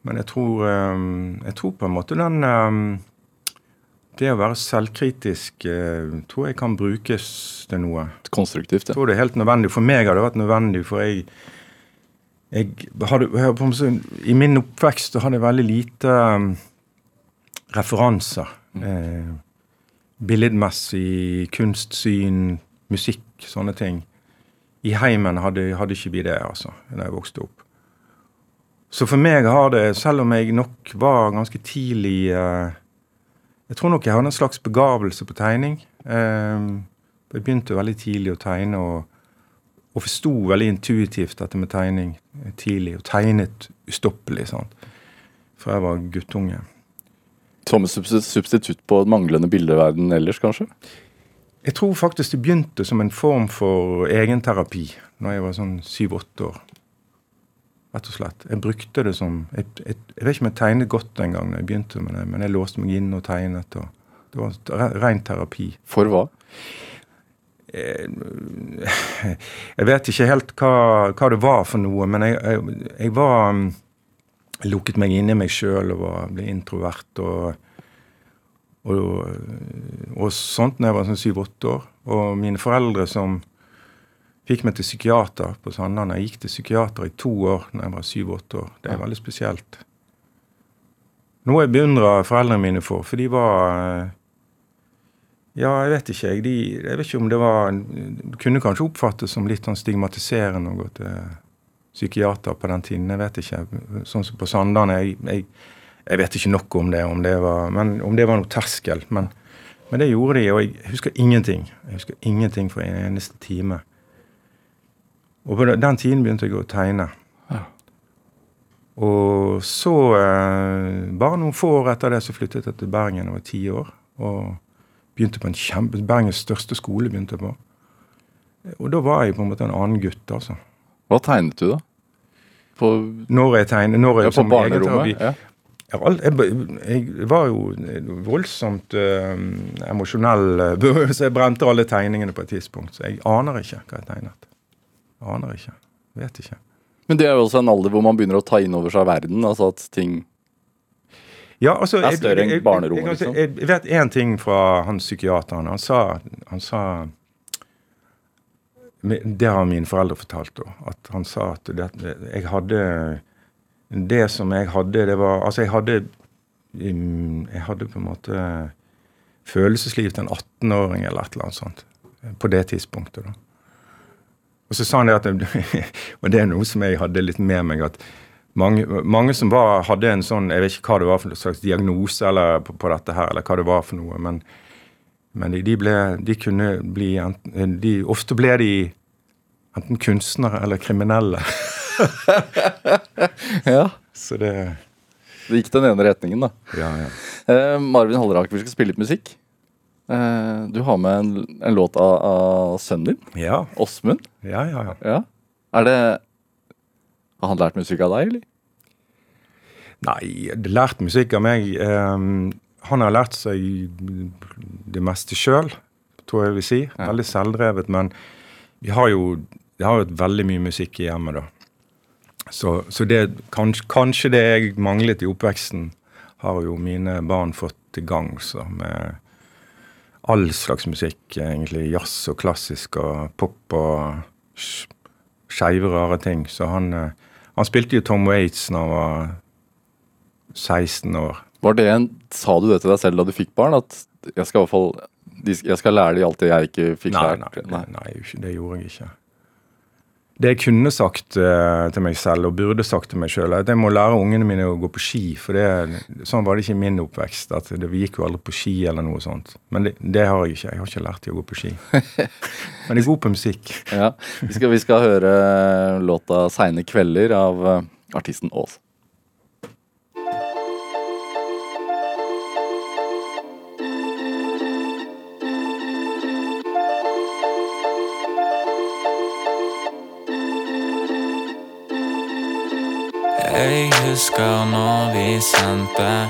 Men jeg tror, um, jeg tror på en måte den um, Det å være selvkritisk uh, tror jeg kan brukes til noe. Konstruktivt, ja. Jeg tror det er helt nødvendig. For meg har det vært nødvendig, for jeg jeg hadde, I min oppvekst hadde jeg veldig lite um, referanser. Mm. Eh, billedmessig, kunstsyn, musikk, sånne ting. I heimen hadde, hadde ikke vi det, altså, da jeg vokste opp. Så for meg har det, selv om jeg nok var ganske tidlig eh, Jeg tror nok jeg hadde en slags begavelse på tegning. Eh, jeg begynte veldig tidlig å tegne og, og forsto veldig intuitivt dette med tegning tidlig. Og tegnet ustoppelig. sant? Fra jeg var guttunge. Som substitutt på manglende bildeverden ellers, kanskje? Jeg tror faktisk det begynte som en form for egenterapi når jeg var sånn syv-åtte år. Rett og slett. Jeg brukte det som Jeg, jeg, jeg vet ikke om jeg tegnet godt den gang da jeg begynte med det, men jeg låste meg inn og tegnet. og Det var ren terapi. For hva? Eh, <laughs> jeg vet ikke helt hva, hva det var for noe, men jeg, jeg, var mm, lukket meg inn i meg sjøl og var, ble introvert. og, og, og sånt da jeg var sånn syv-åtte år. Og mine foreldre som fikk meg til psykiater på Sandane. Jeg gikk til psykiater i to år da jeg var syv-åtte år. Det er veldig spesielt. Noe jeg beundrer foreldrene mine for, for de var Ja, jeg vet ikke. Jeg, de, jeg vet ikke om det var Det kunne kanskje oppfattes som litt sånn stigmatiserende å gå til psykiater på den tiden. Jeg vet ikke. Sånn som på Sandane. Jeg, jeg, jeg, vet ikke nok om det, om det var, men, om det var noe terskel. Men, men, det gjorde de, og jeg husker ingenting. Jeg husker ingenting for en eneste time. Og på den tiden begynte jeg å tegne. Ja. Og så, eh, bare noen få år etter det, så flyttet jeg til Bergen. Jeg var ti år. Og begynte på en kjempe Bergens største skole. begynte jeg på. Og da var jeg på en måte en annen gutt, altså. Hva tegnet du, da? På, når jeg tegnet når jeg, ja, På barnerommet? Ja. Jeg, jeg, var jo voldsomt øh, emosjonell, <laughs> så jeg brente alle tegningene på et tidspunkt. Så jeg aner ikke hva jeg tegnet. Aner ikke. Vet ikke. Men det er jo også en alder hvor man begynner å ta inn over seg verden. altså at ting ja, altså, er større enn barnerommet. Liksom. Jeg, jeg, vet én ting fra hans psykiater. Han sa, han sa det har mine foreldre fortalt. Da, at Han sa at det, jeg hadde Det som jeg hadde, det var Altså, jeg hadde Jeg hadde på en måte følelsesliv til en 18-åring eller et eller annet sånt. På det tidspunktet, da. Og så sa han det at <laughs> Og det er noe som jeg hadde litt med meg. at mange, mange som var, hadde en sånn Jeg vet ikke hva det var for slags diagnose eller på, på dette her, eller hva det var for noe. men men de, ble, de kunne bli de, Ofte ble de enten kunstnere eller kriminelle. <laughs> ja. Så det Det gikk den ene retningen, da. Ja, ja. Eh, Marvin Halleraker, vi skal spille litt musikk. Eh, du har med en, en låt av, av, sønnen din. Ja. Åsmund. Ja, ja, ja, ja. Er det Har han lært musikk av deg, eller? Nei, lært musikk av meg eh, han har lært seg det meste sjøl, tror jeg vil si. Veldig selvdrevet. Men vi har jo vi har jo veldig mye musikk i hjemmet, da. Så, så det, kanskje, kanskje, det jeg manglet i oppveksten, har jo mine barn fått i gang. Så med all slags musikk, egentlig. Jazz og klassisk og pop og skeive, rare ting. Så han, eh, han spilte jo Tom Waits da han var 16 år. Var det en, Sa du det til deg selv da du fikk barn? At jeg skal i hvert fall jeg skal lære de alt det jeg ikke fikk lært? Nei, nei, nei, det gjorde jeg ikke. Det jeg kunne sagt uh, til meg selv, og burde sagt til meg sjøl, er at jeg må lære ungene mine å gå på ski. For det, sånn var det ikke i min oppvekst. at det, Vi gikk jo aldri på ski eller noe sånt. Men det, det, har jeg ikke. Jeg har ikke lært dem å gå på ski. <laughs> Men jeg er god på musikk. ja, vi skal, vi skal høre låta 'Seine kvelder' av uh, artisten Aas. Jeg husker når vi sendte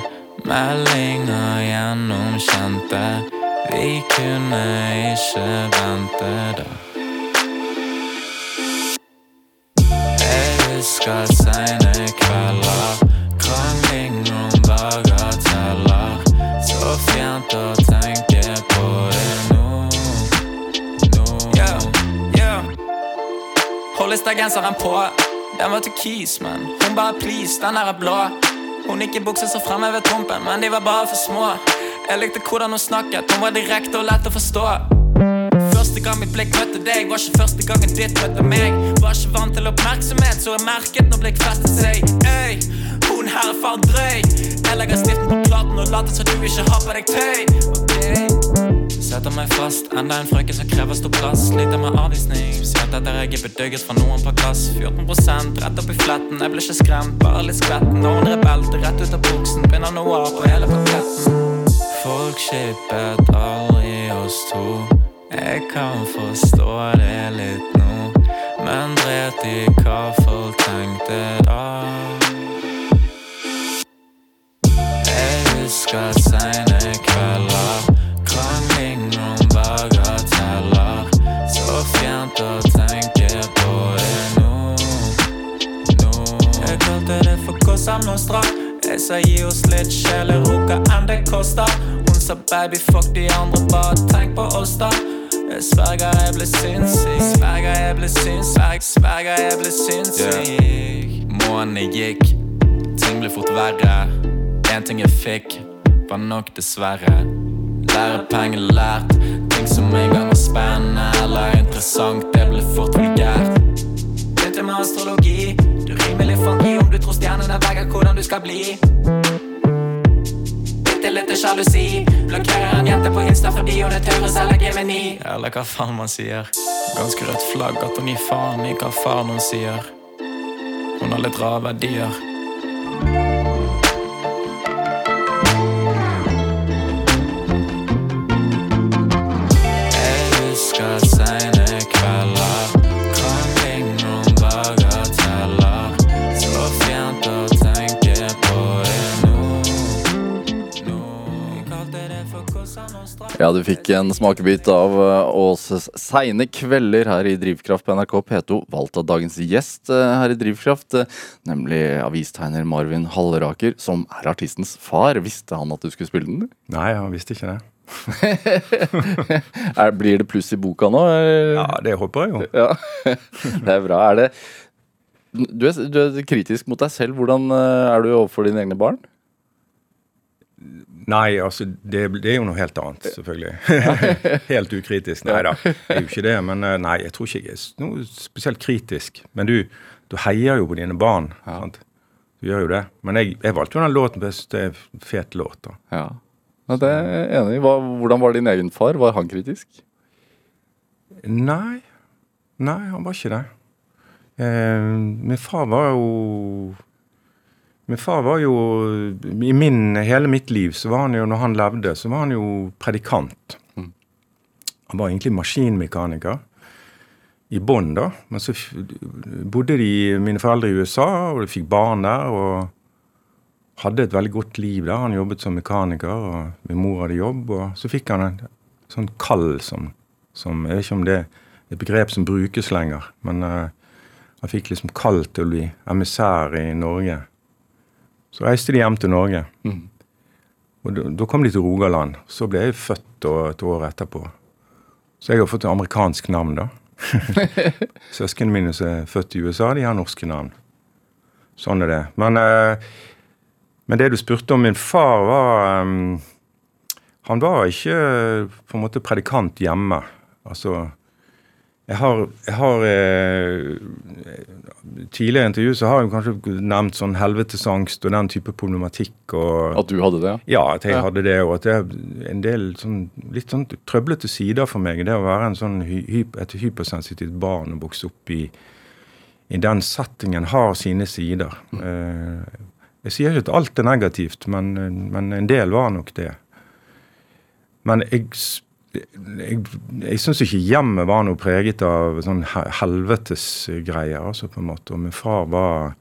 Meldinger gjennomkjente. Vi kunne ikke vente da. Jeg husker seine kvelder. Krangling om bagateller. Så fjernt å tenke på det nå. Nå. Yeah, yeah. Hollister-genseren på. Den var turkis, men hun bare please, den der er blå. Hun gikk i bukser så fremme ved trompen, men de var bare for små. Jeg likte hvordan hun snakket, hun var direkte og lett å forstå. Første gang mitt blikk møtte deg, var ikke første gangen ditt møtte meg. Var ikke vant til oppmerksomhet, så jeg merket når blikk festet seg. Øy, hun her er faen drøy. Jeg legger stiften på platen og later som du ikke har på deg tøy. Ok Setter meg fast, enda en frøken som krever stor plass. Sliter med avvisning, spesielt etter jeg er bedøgget fra noen på glass. 14 rett opp i fletten, jeg ble ikke skremt, bare litt skvetten. Noen hun belte rett ut av buksen, pinner noir på hele paketten. Folk skippet aldri oss to. Jeg kan forstå det litt nå, men dret i hva folk tenkte da. Jeg husker seine det oss Cosa Jeg sa gi oss litt sjeleroka enn det koster. Hun sa baby fuck de andre, bare tenk på oss da. Jeg sverger jeg ble sinnssyk, sverger jeg ble sinnssyk, sverger jeg ble sinnssyk. Månedene gikk, ting ble fort verre. En ting jeg fikk, var nok dessverre. Lærepenger lært, ting som en gang var spennende eller interessant, det ble fort vulgært. Begynte med astrologi, du om du tror stjernene veier hvordan du skal bli. Bitte lite sjalusi, blokkerer en jente på Insta fordi hun er tørr og selger Gemini. Eller hva faen man sier. Ganske rødt flagg at hun gir faen i hva faren hun sier. Hun har litt rare verdier. Ja, du fikk en smakebit av eh, Åses seine kvelder her i Drivkraft på NRK P2, valgt av dagens gjest eh, her i Drivkraft, eh, nemlig avistegner Marvin Halleraker, som er artistens far. Visste han at du skulle spille den? Nei, han visste ikke det. <laughs> Blir det pluss i boka nå? Ja, det håper jeg jo. Ja, <laughs> det er bra. Er det du er, du er kritisk mot deg selv. Hvordan eh, er du overfor dine egne barn? Nei, altså, det, det er jo noe helt annet, selvfølgelig. <laughs> helt ukritisk. Nei da, det er jo ikke det. Men eh, nei, jeg tror ikke jeg er noe spesielt kritisk. Men du, du heier jo på dine barn. sant? Du gjør jo det. Men jeg, jeg valgte jo den låten hvis det er en fet låt. da. Ja, ja det er jeg enig i. Hvordan var din egen far? Var han kritisk? Nei. Nei, han var ikke det. Eh, min far var jo Min far var jo I min, hele mitt liv, så var han jo, når han levde, så var han jo predikant. Han var egentlig maskinmekaniker. I bånn, da. Men så bodde de, mine foreldre i USA, og de fikk barn der. og hadde et veldig godt liv der. Han jobbet som mekaniker, og min mor hadde jobb. Og så fikk han en sånn kall som, som Jeg vet ikke om det er et begrep som brukes lenger, men uh, han fikk liksom kall til å bli emissær i Norge. Så reiste de hjem til Norge. Og da, da kom de til Rogaland. Så ble jeg født og, et år etterpå. Så jeg har fått et amerikansk navn, da. <laughs> Søsknene mine som er født i USA, de har norske navn. Sånn er det. Men, eh, men det du spurte om min far, var ehm, Han var ikke eh, på en måte predikant hjemme. Altså Jeg har, jeg har eh, Tidligere intervju så har jeg kanskje nevnt sånn helvetesangst og den type problematikk. og... At du hadde det? ja? At jeg Ja. hadde det, og at det er en del sånn, litt sånn trøblete sider for meg. Det å være en sånn et hypersensitivt barn og vokse opp i, i den settingen har sine sider. Eh, jeg sier ikke at alt er negativt, men, men en del var nok det. Men jeg, jeg, jeg syns ikke hjemmet var noe preget av sånn he- helvetesgreier, altså, på en måte. Og min far var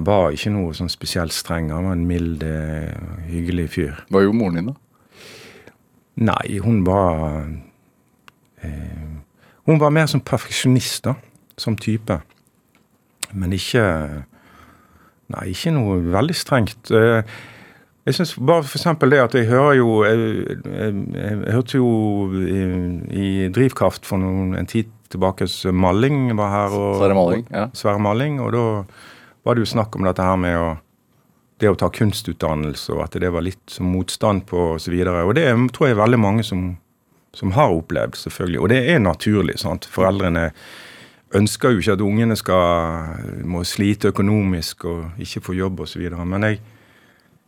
var ikke noe sånn spesielt streng. Han var en mild, eh, hyggelig fyr. Hva gjorde moren din, da? Nei, hun var eh, Hun var mer som perfeksjonist, da. Som type. Men ikke Nei, ikke noe veldig strengt. Eh, jeg synes bare for eksempel det at jeg hører jo Jeg, jeg, jeg, jeg hørte jo i, i Drivkraft for noen, en tid tilbake Malling var her. Og, Sverre Malling, ja. Sverre Malling, og da var det jo snakk om dette her med å det å ta kunstutdannelse, og at det var litt som motstand på osv. Og, så og det tror jeg er veldig mange som, som har opplevd, selvfølgelig. Og det er naturlig. sant? Foreldrene ønsker jo ikke at ungene skal må slite økonomisk og ikke få jobb osv. Men jeg,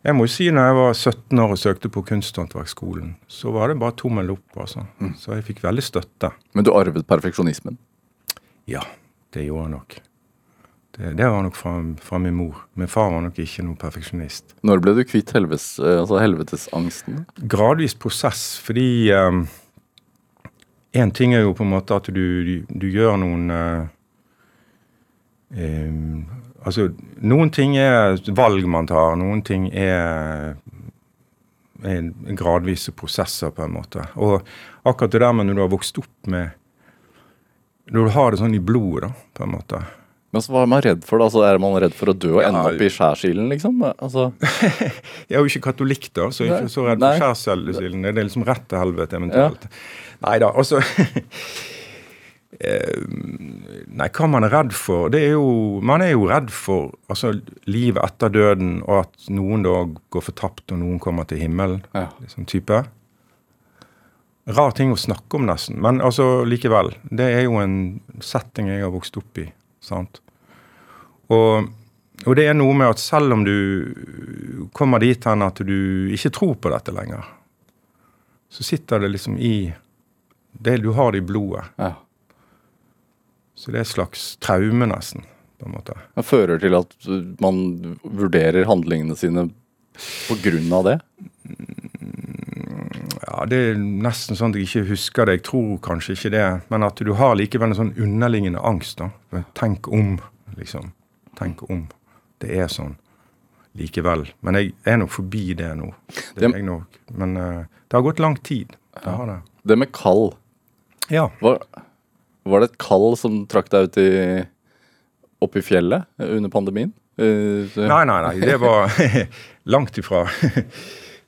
jeg må jo si når jeg var 17 år og søkte på Kunsthåndverksskolen, så var det bare tommel opp. altså. Så jeg fikk veldig støtte. Men du arvet perfeksjonismen? Ja, det gjorde jeg nok. Det, det var nok fra, fra min mor. Min far var nok ikke noen perfeksjonist. Når ble du kvitt helves, eh, altså helvetesangsten? Gradvis prosess, fordi um, En ting er jo på en måte at du, du, du gjør noen uh, um, Altså, noen ting er valg man tar, noen ting er, er gradvise prosesser, på en måte. Og akkurat det der med når du har vokst opp med Når du har det sånn i blodet, da, på en måte. Men så hva er man redd for? da? Altså, er man redd for å dø og ende Ja. opp i skjærsilden, liksom? Altså, <laughs> Jeg er jo ikke katolikk, da, så jeg er ikke så redd for skjærsilden. Det er liksom rett til helvete, eventuelt. Nei da, altså <laughs> Nei, hva man er redd for Det er jo Man er jo redd for altså, livet etter døden, og at noen da går fortapt, og noen kommer til himmelen. ja. Liksom type. Rar ting å snakke om, nesten. Men altså, likevel. Det er jo en setting jeg har vokst opp i. sant? Og, og det er noe med at selv om du kommer dit hen at du ikke tror på dette lenger, så sitter det liksom i det Du har det i blodet. ja. Så det er et slags traume, nesten. på en måte. Det fører til at man vurderer handlingene sine på grunn av det? Ja, Det er nesten sånn at jeg ikke husker det. Jeg tror kanskje ikke det. Men at du har likevel en sånn underliggende angst. da. Tenk om, liksom. Tenk om. Det er sånn likevel. Men jeg er nok forbi det nå. Det er jeg nok. Men uh, det har gått lang tid. Det har det. Det med kall. Ja. Var, var det et kall som trakk deg ut i, opp i fjellet under pandemien? Uh, Nei, nei, nei. Det var <laughs> langt ifra.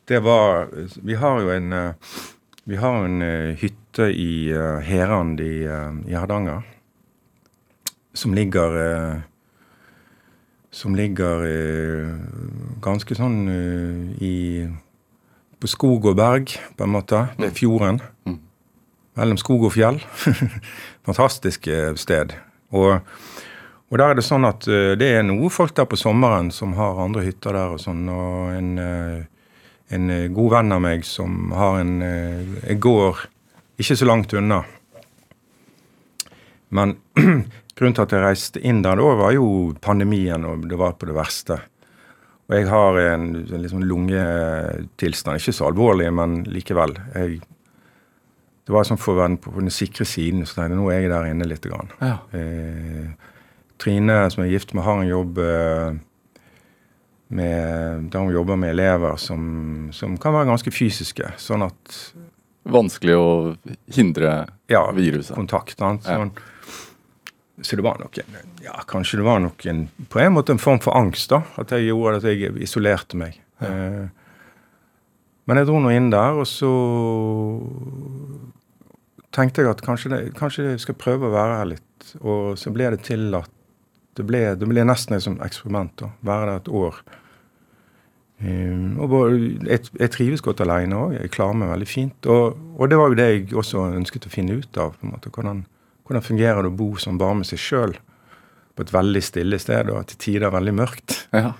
Det var Vi har jo en eh, Vi har en eh, hytte i Herand i, i Hardanger som ligger Som ligger ganske sånn i På skog og berg, på en måte. Det er fjorden. Mm. Mellom skog og fjell. <laughs> Fantastisk eh, sted. Og og der er det sånn at eh, det er noe folk der på sommeren som har andre hytter der og sånn. Og en, eh, en god venn av meg som har en, en gård ikke så langt unna. Men <clears throat> grunnen til at jeg reiste inn der da, var jo pandemien, og det var på det verste. Og jeg har en, en liksom lungetilstand, ikke så alvorlig, men likevel. Jeg, det var sånn for å være på, den sikre siden, så tenkte jeg nå er jeg der inne litt. Grann. Ja. Eh, Trine, som jeg er gift med, har en jobb eh, med, der hun jobber med elever som, som kan være ganske fysiske. Sånn at Vanskelig å hindre Ja, viruset. kontakt. Ja. Sånn. Så det var nok en, ja, kanskje det var nok en, på en måte en form for angst, da. At jeg gjorde at jeg isolerte meg. Eh, men jeg dro nå inn der, og så tenkte jeg at kanskje, det, kanskje jeg skal prøve å være her litt. Og så ble det til at det ble, det ble nesten et eksperiment. da, Være der et år. Um, og bare, jeg, jeg trives godt alene òg. Jeg klarer meg veldig fint. Og, og det var jo det jeg også ønsket å finne ut av. på en måte, Hvordan, hvordan fungerer det å bo som bare med seg sjøl på et veldig stille sted, og til tider veldig mørkt. Ja.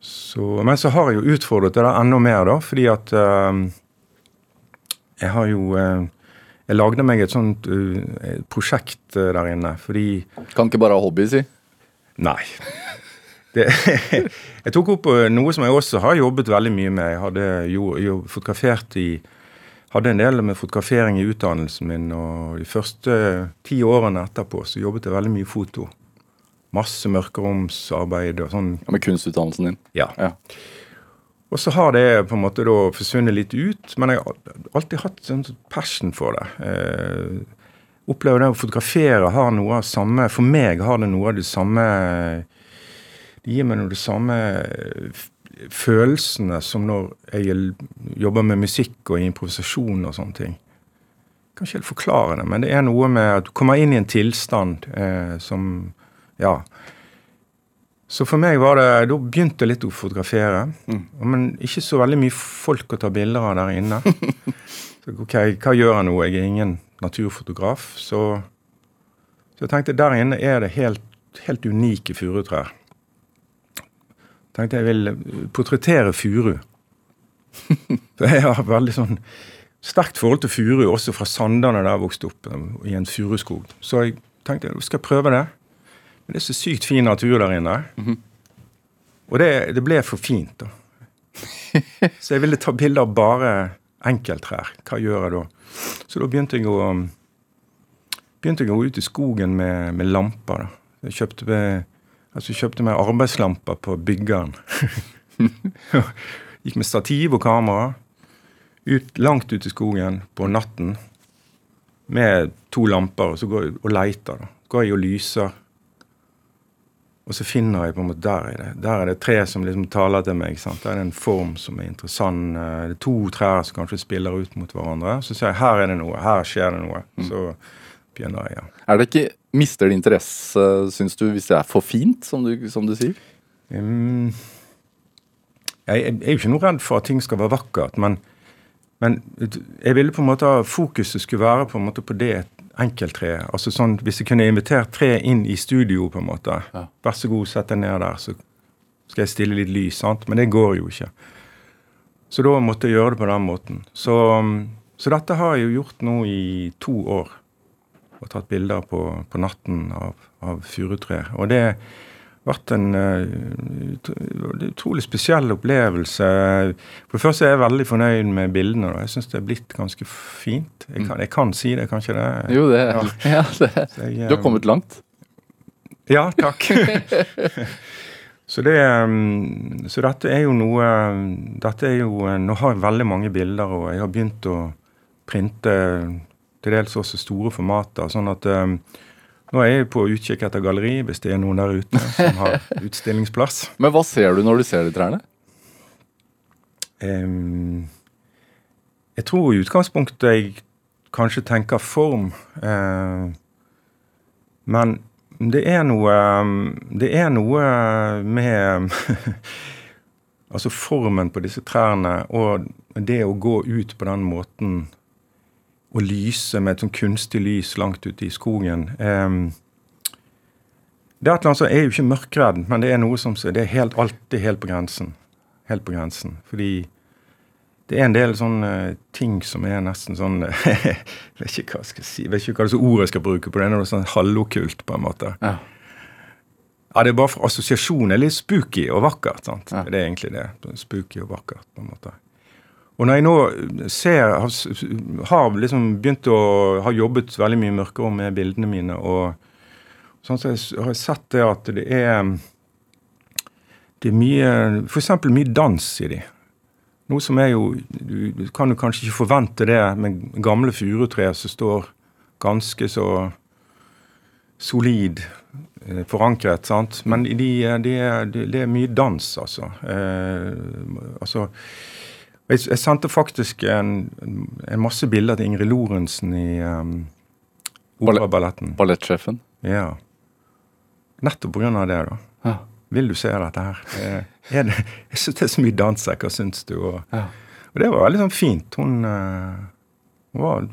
Så, men så har jeg jo utfordret det der enda mer, da, fordi at uh, jeg har jo uh, Jeg lagde meg et sånt uh, prosjekt der inne, fordi Kan ikke bare ha hobby, si. Nei. <laughs> Det, <laughs> jeg tok opp noe som jeg også har jobbet veldig mye med. Jeg hadde jo, jo fotografert i hadde en del med fotografering i utdannelsen min, og de første ti årene etterpå så jobbet jeg veldig mye foto. Masse mørkeromsarbeid og sånn. Ja, med kunstutdannelsen din. Ja. Ja. Og så har det på en måte da forsvunnet litt ut, men jeg har alltid hatt en passion for det. Eh, opplever det å fotografere har noe av samme For meg har det noe av det samme Det gir meg noe av det samme følelsene som når jeg jobber med musikk og improvisasjon og sånne ting. Jeg kan ikke helt forklare det, men det er noe med at du kommer inn i en tilstand eh, som Ja. Så for meg var det Da begynte jeg litt å fotografere. Men ikke så veldig mye folk å ta bilder av der inne. <laughs> Så ok, hva gjør jeg nå? Jeg er ingen naturfotograf. Så, så jeg tenkte der inne er det helt, helt unike furutrær. Tenkte jeg vil portrettere furu. <laughs> For jeg har veldig sånn sterkt forhold til furu, også fra Sandane der jeg vokste opp, i en furuskog. Så jeg tenkte jeg skal prøve det. Men det er så sykt fin natur der inne. Og det, det ble for fint, da. <laughs> Så jeg ville ta bilder av bare enkelttrær. Hva gjør jeg da? Så da begynte jeg å begynte jeg å gå ut i skogen med, med lamper. da. Jeg kjøpte altså kjøpte meg arbeidslamper på byggeren. <laughs> Gikk med stativ og kamera ut, langt ut i skogen på natten med to lamper, og så går jeg og leiter. da. Går jeg og lyser. Og så finner jeg på en måte Der er det Der er det tre som liksom taler til meg. sant? Der er det en form som er interessant. eh, Det er to trær som kanskje spiller ut mot hverandre. Så sier jeg her er det noe. Her skjer det noe. Så begynner jeg, ja. Er det ikke Mister det interesse, syns du, hvis det er for fint, som du, som du sier? Um, jeg, jeg er jo ikke noe redd for at ting skal være vakkert, men, men jeg ville på en måte fokuset skulle være på en måte på det enkelttreet. Altså sånn, Hvis jeg kunne invitert tre inn i studio, på en måte. Ja. Vær så god, sett deg ned der, så skal jeg stille litt lys. sant? Men det går jo ikke. Så da måtte jeg gjøre det på den måten. Så, um, så dette har jeg jo gjort nå i to år. Og tatt bilder på, på natten av, av furutrær. Og det vært en eh, det er utrolig spesiell opplevelse. For det første er jeg veldig fornøyd med bildene. Da. Jeg syns det er blitt ganske fint. Jeg kan, jeg kan si det, kan ikke det? Jo, det, <laughs> ja. det. Så jeg, Du har kommet langt. Ja, takk. <laughs> så det um, Så dette er jo noe Dette er jo Nå har jeg veldig mange bilder, og jeg har begynt å printe til dels også store formater. Sånn at um, nå er jeg på utkikk etter galleri, hvis det er noen der ute som har <laughs> utstillingsplass. Men hva ser du når du ser de trærne? Um, jeg tror i utgangspunktet jeg kanskje tenker form. Uh, men det er noe Det er noe med <laughs> Altså formen på disse trærne og det å gå ut på den måten og lyse med et sånn kunstig lys langt ute i skogen. Um, det er et eller annet som jeg er jo ikke mørkredd, men det er noe som det er helt, alltid helt på grensen. Helt på grensen. Fordi det er en del sånne ting som er nesten sånn <laughs> Jeg vet ikke hva jeg skal si, jeg vet ikke hva det er ordet jeg skal bruke på det. Det er sånn halvokkult, på en måte. Ja. Ja, det er bare for assosiasjon. Det er litt spooky og vakkert. sant? Ja. Det er egentlig det. Spooky og vakkert, på en måte. Og når jeg nå ser Har, liksom begynt å ha jobbet veldig mye mørkere med bildene mine, og sånn så har jeg sett det at det er Det er mye F.eks. mye dans i de. Noe som er jo Du kan jo kanskje ikke forvente det med gamle furutre som står ganske så solid eh, forankret, sant. Men de, de, de, det er mye dans, altså. Eh, altså jeg, jeg sendte faktisk en, en masse bilder til Ingrid Lorentzen i um, Operaballetten. Ballettsjefen. Ja. Nettopp av det, da. Ja. Vil du se dette her? Er det, jeg syns det er så mye dans her, hva syns du? Og, Ja. og det var veldig sånn fint. Hun uh, var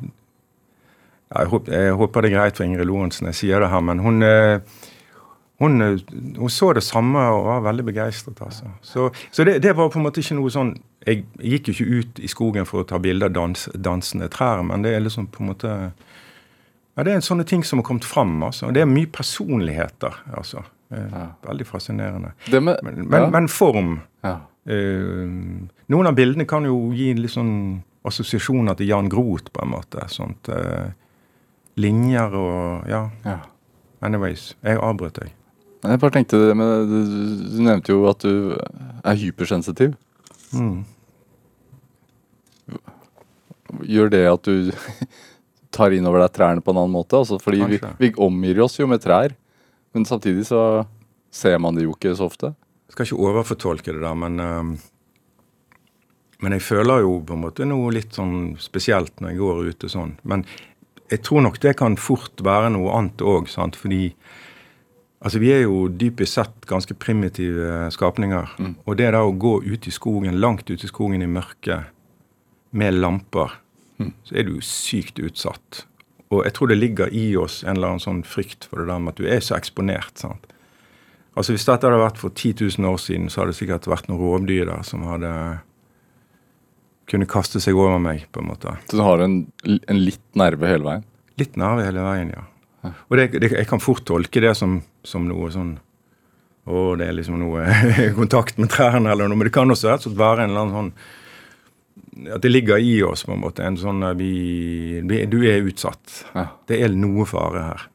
ja, jeg, håper, jeg håper det er greit for Ingrid Lorentzen jeg sier det her, men hun eh, hun, eh, hun så det samme og var veldig begeistret. Altså. Så, så det, det var på en måte ikke noe sånn Jeg gikk jo ikke ut i skogen for å ta bilde av dans, dansende trær, men det er liksom på en måte ja, Det er sånne ting som har kommet fram. Altså. Det er mye personligheter. altså. Eh, Ja. Veldig fascinerende. Med Men, men, ja. men form ja. uh, Noen av bildene kan jo gi litt sånn assosiasjoner til Jan Groth, på en måte. Sånt, uh, linjer og Ja. ja. Anyways. Jeg avbrøt deg. Jeg bare tenkte det med Du, du nevnte jo at du er hypersensitiv. Mm. Gjør det at du <laughs> tar inn over deg trærne på en annen måte? Altså fordi vi, vi omgir oss jo med trær, men samtidig så ser man det jo ikke så ofte. Jeg skal ikke overfortolke det der, men ehm, Men jeg føler jo på en måte noe litt sånn spesielt når jeg går ute sånn. Men jeg tror nok det kan fort være noe annet òg. Fordi altså vi er jo dypest sett ganske primitive skapninger. Og det da å gå ut i skogen, langt ut i skogen i mørket med lamper, så er du sykt utsatt. Og jeg tror det ligger i oss en eller annen sånn frykt for det der med at du er så eksponert. sant? Altså Hvis dette hadde vært for 10 000 år siden, så hadde det sikkert vært noen rovdyr der som hadde kunne kaste seg over meg, på en måte. Så du har en, en litt nerve hele veien. Litt nerve hele veien, ja. Og det, det, jeg kan fort tolke det som, som noe sånn Å, det er liksom noe <laughs> kontakt med trærne eller noe. Men det kan også rett og slett være en eller annen sånn At det ligger i oss, på en måte. En sånn eh, vi, Du er utsatt. Ja. Det er noe fare her.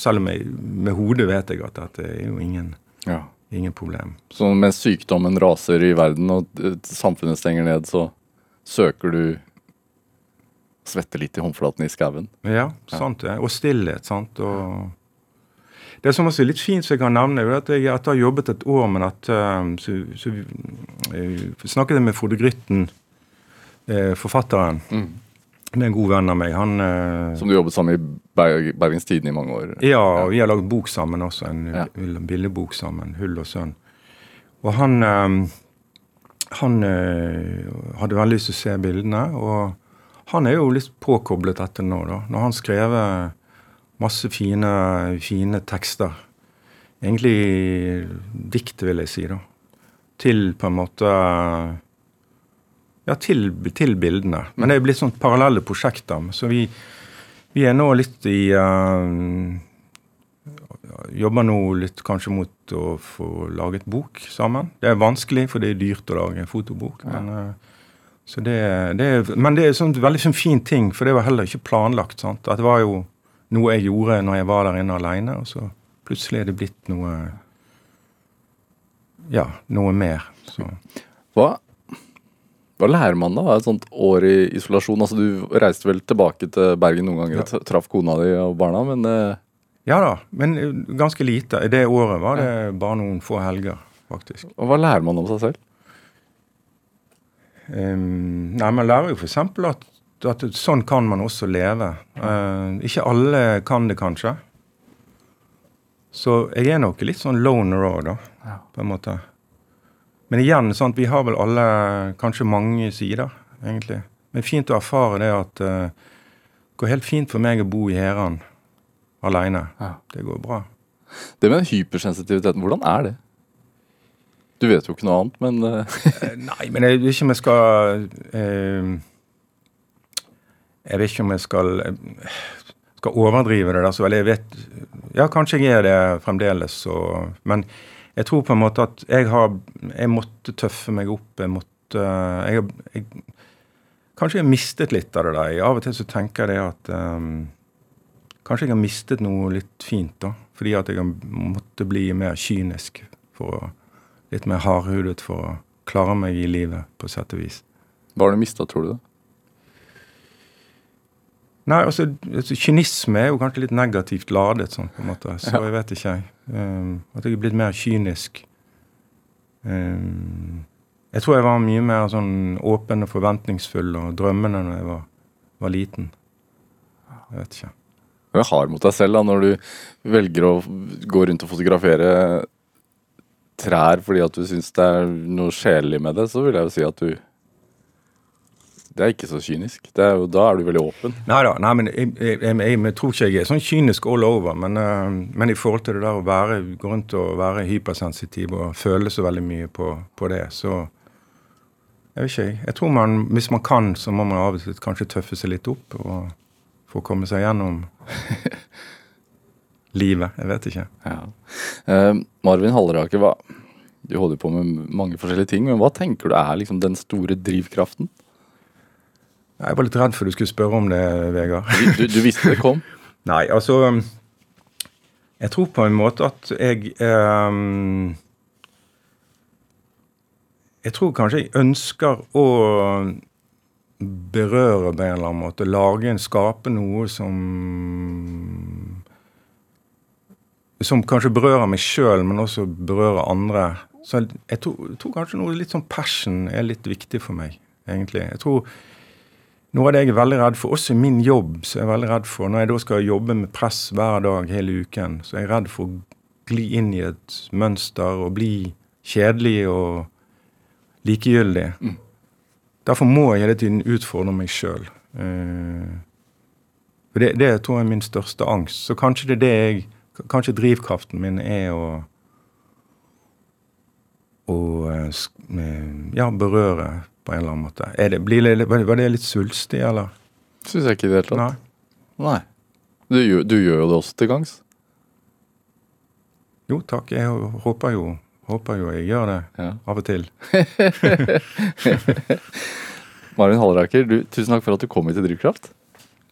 Selv om jeg med hodet vet jeg at dette er jo ingen, Ja. ingen problem. Så mens sykdommen raser i verden og eh, samfunnet stenger ned, så søker du Svette litt i håndflaten i skauen. Ja, sant det. Og stillhet, sant. Og det som også er litt fint som jeg kan nevne, er at jeg etter å ha jobbet et år med dette, så, så jeg snakket jeg med Frode Grytten, eh, forfatteren, er en god venn av meg. Han eh, Som du jobbet sammen i Berg Bergens Tidende i mange år. Ja, og vi har lagd bok sammen også, en Ja. billedbok sammen, 'Hull og sønn'. Og han eh, han eh, hadde veldig lyst til å se bildene, og han er jo litt påkoblet dette nå, da. Når han skrev masse fine, fine tekster. Egentlig dikt, vil jeg si, da. Til på en måte Ja, til, til bildene. Men det er blitt sånn parallelle prosjekter. Så vi, vi er nå litt i uh, Jobber nå litt kanskje mot å få laget bok sammen. Det er vanskelig, for det er dyrt å lage en fotobok. Men, eh, så det, det men det er en veldig sånn fin ting, for det var heller ikke planlagt. sant? At det var jo noe jeg gjorde når jeg var der inne alene, og så plutselig er det blitt noe Ja, noe mer. Så. Hva, hva lærer man da av et sånt år i isolasjon? Altså Du reiste vel tilbake til Bergen noen ganger og traff kona di og barna, men uh... Ja da, men eh, ganske lite. I det året var det bare noen få helger, faktisk. hva lærer man om seg selv? Um, nei, Man lærer jo f.eks. At, at sånn kan man også leve. Uh, ikke alle kan det, kanskje. Så jeg er nok litt sånn loner òg, da. På en måte. Men igjen, sant, vi har vel alle kanskje mange sider, egentlig. Men fint å erfare det at eh, det går helt fint for meg å bo i Heran aleine. Ja. Det går bra. Det med hypersensitiviteten, hvordan er det? Du vet jo ikke noe annet, men eh, Eh, Nei, men jeg vet ikke om jeg skal eh, Jeg vet ikke om jeg skal skal overdrive det der så veldig. Jeg vet Ja, kanskje jeg er det fremdeles, så Men jeg tror på en måte at jeg har Jeg måtte tøffe meg opp. Jeg måtte jeg, jeg, Kanskje jeg har mistet litt av det der. Av og til så tenker jeg det at um, Kanskje jeg har mistet noe litt fint, da. Fordi at jeg har måttet bli mer kynisk for å Litt mer hardhudet for å klare meg i livet, på sett og vis. hva har du mista, tror du? det? Nei, altså, altså Kynisme er jo kanskje litt negativt ladet, sånn på en måte. <laughs> Så jeg vet ikke, jeg. Um, at jeg er blitt mer kynisk. Um, jeg tror jeg var mye mer sånn åpen og forventningsfull og drømmende når jeg var, var liten. Jeg vet ikke. Du er hard mot deg selv da, når du velger å gå rundt og fotografere trær fordi at du syns det er noe sjelelig med det, så vil jeg jo si at du Det er ikke så kynisk. Det er jo, da er du veldig åpen. Nei da, nei, men jeg, jeg, jeg, jeg, tror ikke jeg er sånn kynisk all over. Men, uh, men i forhold til det der å være, gå rundt og være hypersensitiv og føle så veldig mye på, på det, så Jeg vet ikke, jeg. Jeg tror man, hvis man kan, så må man av og til kanskje tøffe seg litt opp og for å komme seg gjennom <laughs> livet. Jeg vet ikke. Ja. Uh, Marvin Halleraker, hva, du holder på med mange forskjellige ting, men hva tenker du er liksom den store drivkraften? Jeg var litt redd for du skulle spørre om det, Vegard. Du, du, du visste det kom? <laughs> Nei, altså um, Jeg tror på en måte at jeg um, Jeg tror kanskje jeg ønsker å berøre på en eller annen måte. Lage en, skape noe som Som kanskje berører meg sjøl, men også berører andre. Så jeg, jeg, tror, jeg tror kanskje noe litt sånn passion er litt viktig for meg, egentlig. Jeg tror noe av det jeg er veldig redd for, også i min jobb, så er veldig redd for når jeg da skal jobbe med press hver dag hele uken, så er jeg redd for å gli inn i et mønster og bli kjedelig og likegyldig. Derfor må jeg hele tiden utfordre meg sjøl. det, det tror jeg er min største angst. Så kanskje det er det jeg Kanskje drivkraften min er å å eh, eh, ja, berøre på en eller annen måte. Er det, blir det, var det litt svulstig, eller? Syns jeg ikke i det hele tatt. Nei. Nei. Du, du gjør jo det også til gangs. Jo takk, jeg håper jo, håper jo jeg gjør det Ja. av og til. <laughs> Marin Halleraker, du, tusen takk for at du kom hit til Drivkraft.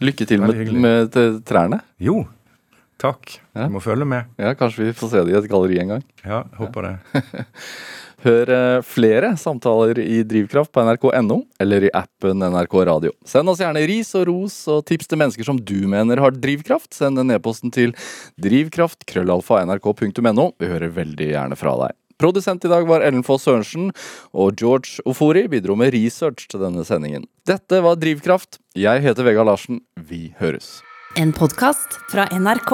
Lykke til med, med, med trærne. Jo, takk. Ja. Du må følge med. Ja, Kanskje vi får se det i et galleri en gang. Ja, håper det. <laughs> Hør eh, flere samtaler i Drivkraft på nrk.no eller i appen NRK Radio. Send oss gjerne ris og ros og tips til mennesker som du mener har drivkraft. Send en e-posten til drivkraft.krøllalfa.nrk.no. Vi hører veldig gjerne fra deg. Produsent i dag var Ellen Foss Sørensen, og George Ofori bidro med research til denne sendingen. Dette var Drivkraft. Jeg heter Vegard Larsen. Vi høres. En podkast fra NRK.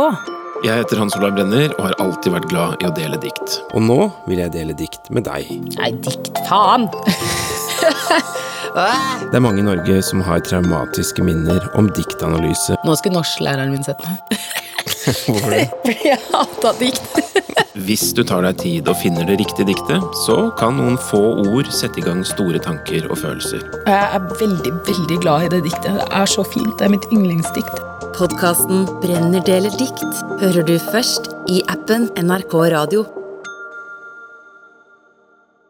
Jeg heter Hans Olav Brenner og har alltid vært glad i å dele dikt. Og nå vil jeg dele dikt med deg. Nei, dikt faen! <laughs> Det er mange i Norge som har traumatiske minner om diktanalyse. Nå skulle norsklæreren min sett meg. <laughs> <laughs> Fordi jeg hata dikt. Hvis du tar deg tid og finner det riktige diktet, så kan noen få ord sette i gang store tanker og følelser. Jeg er veldig, veldig glad i det diktet. Det er så fint. Det er mitt yndlingsdikt. Podkasten Brenner deler dikt hører du først i appen NRK Radio.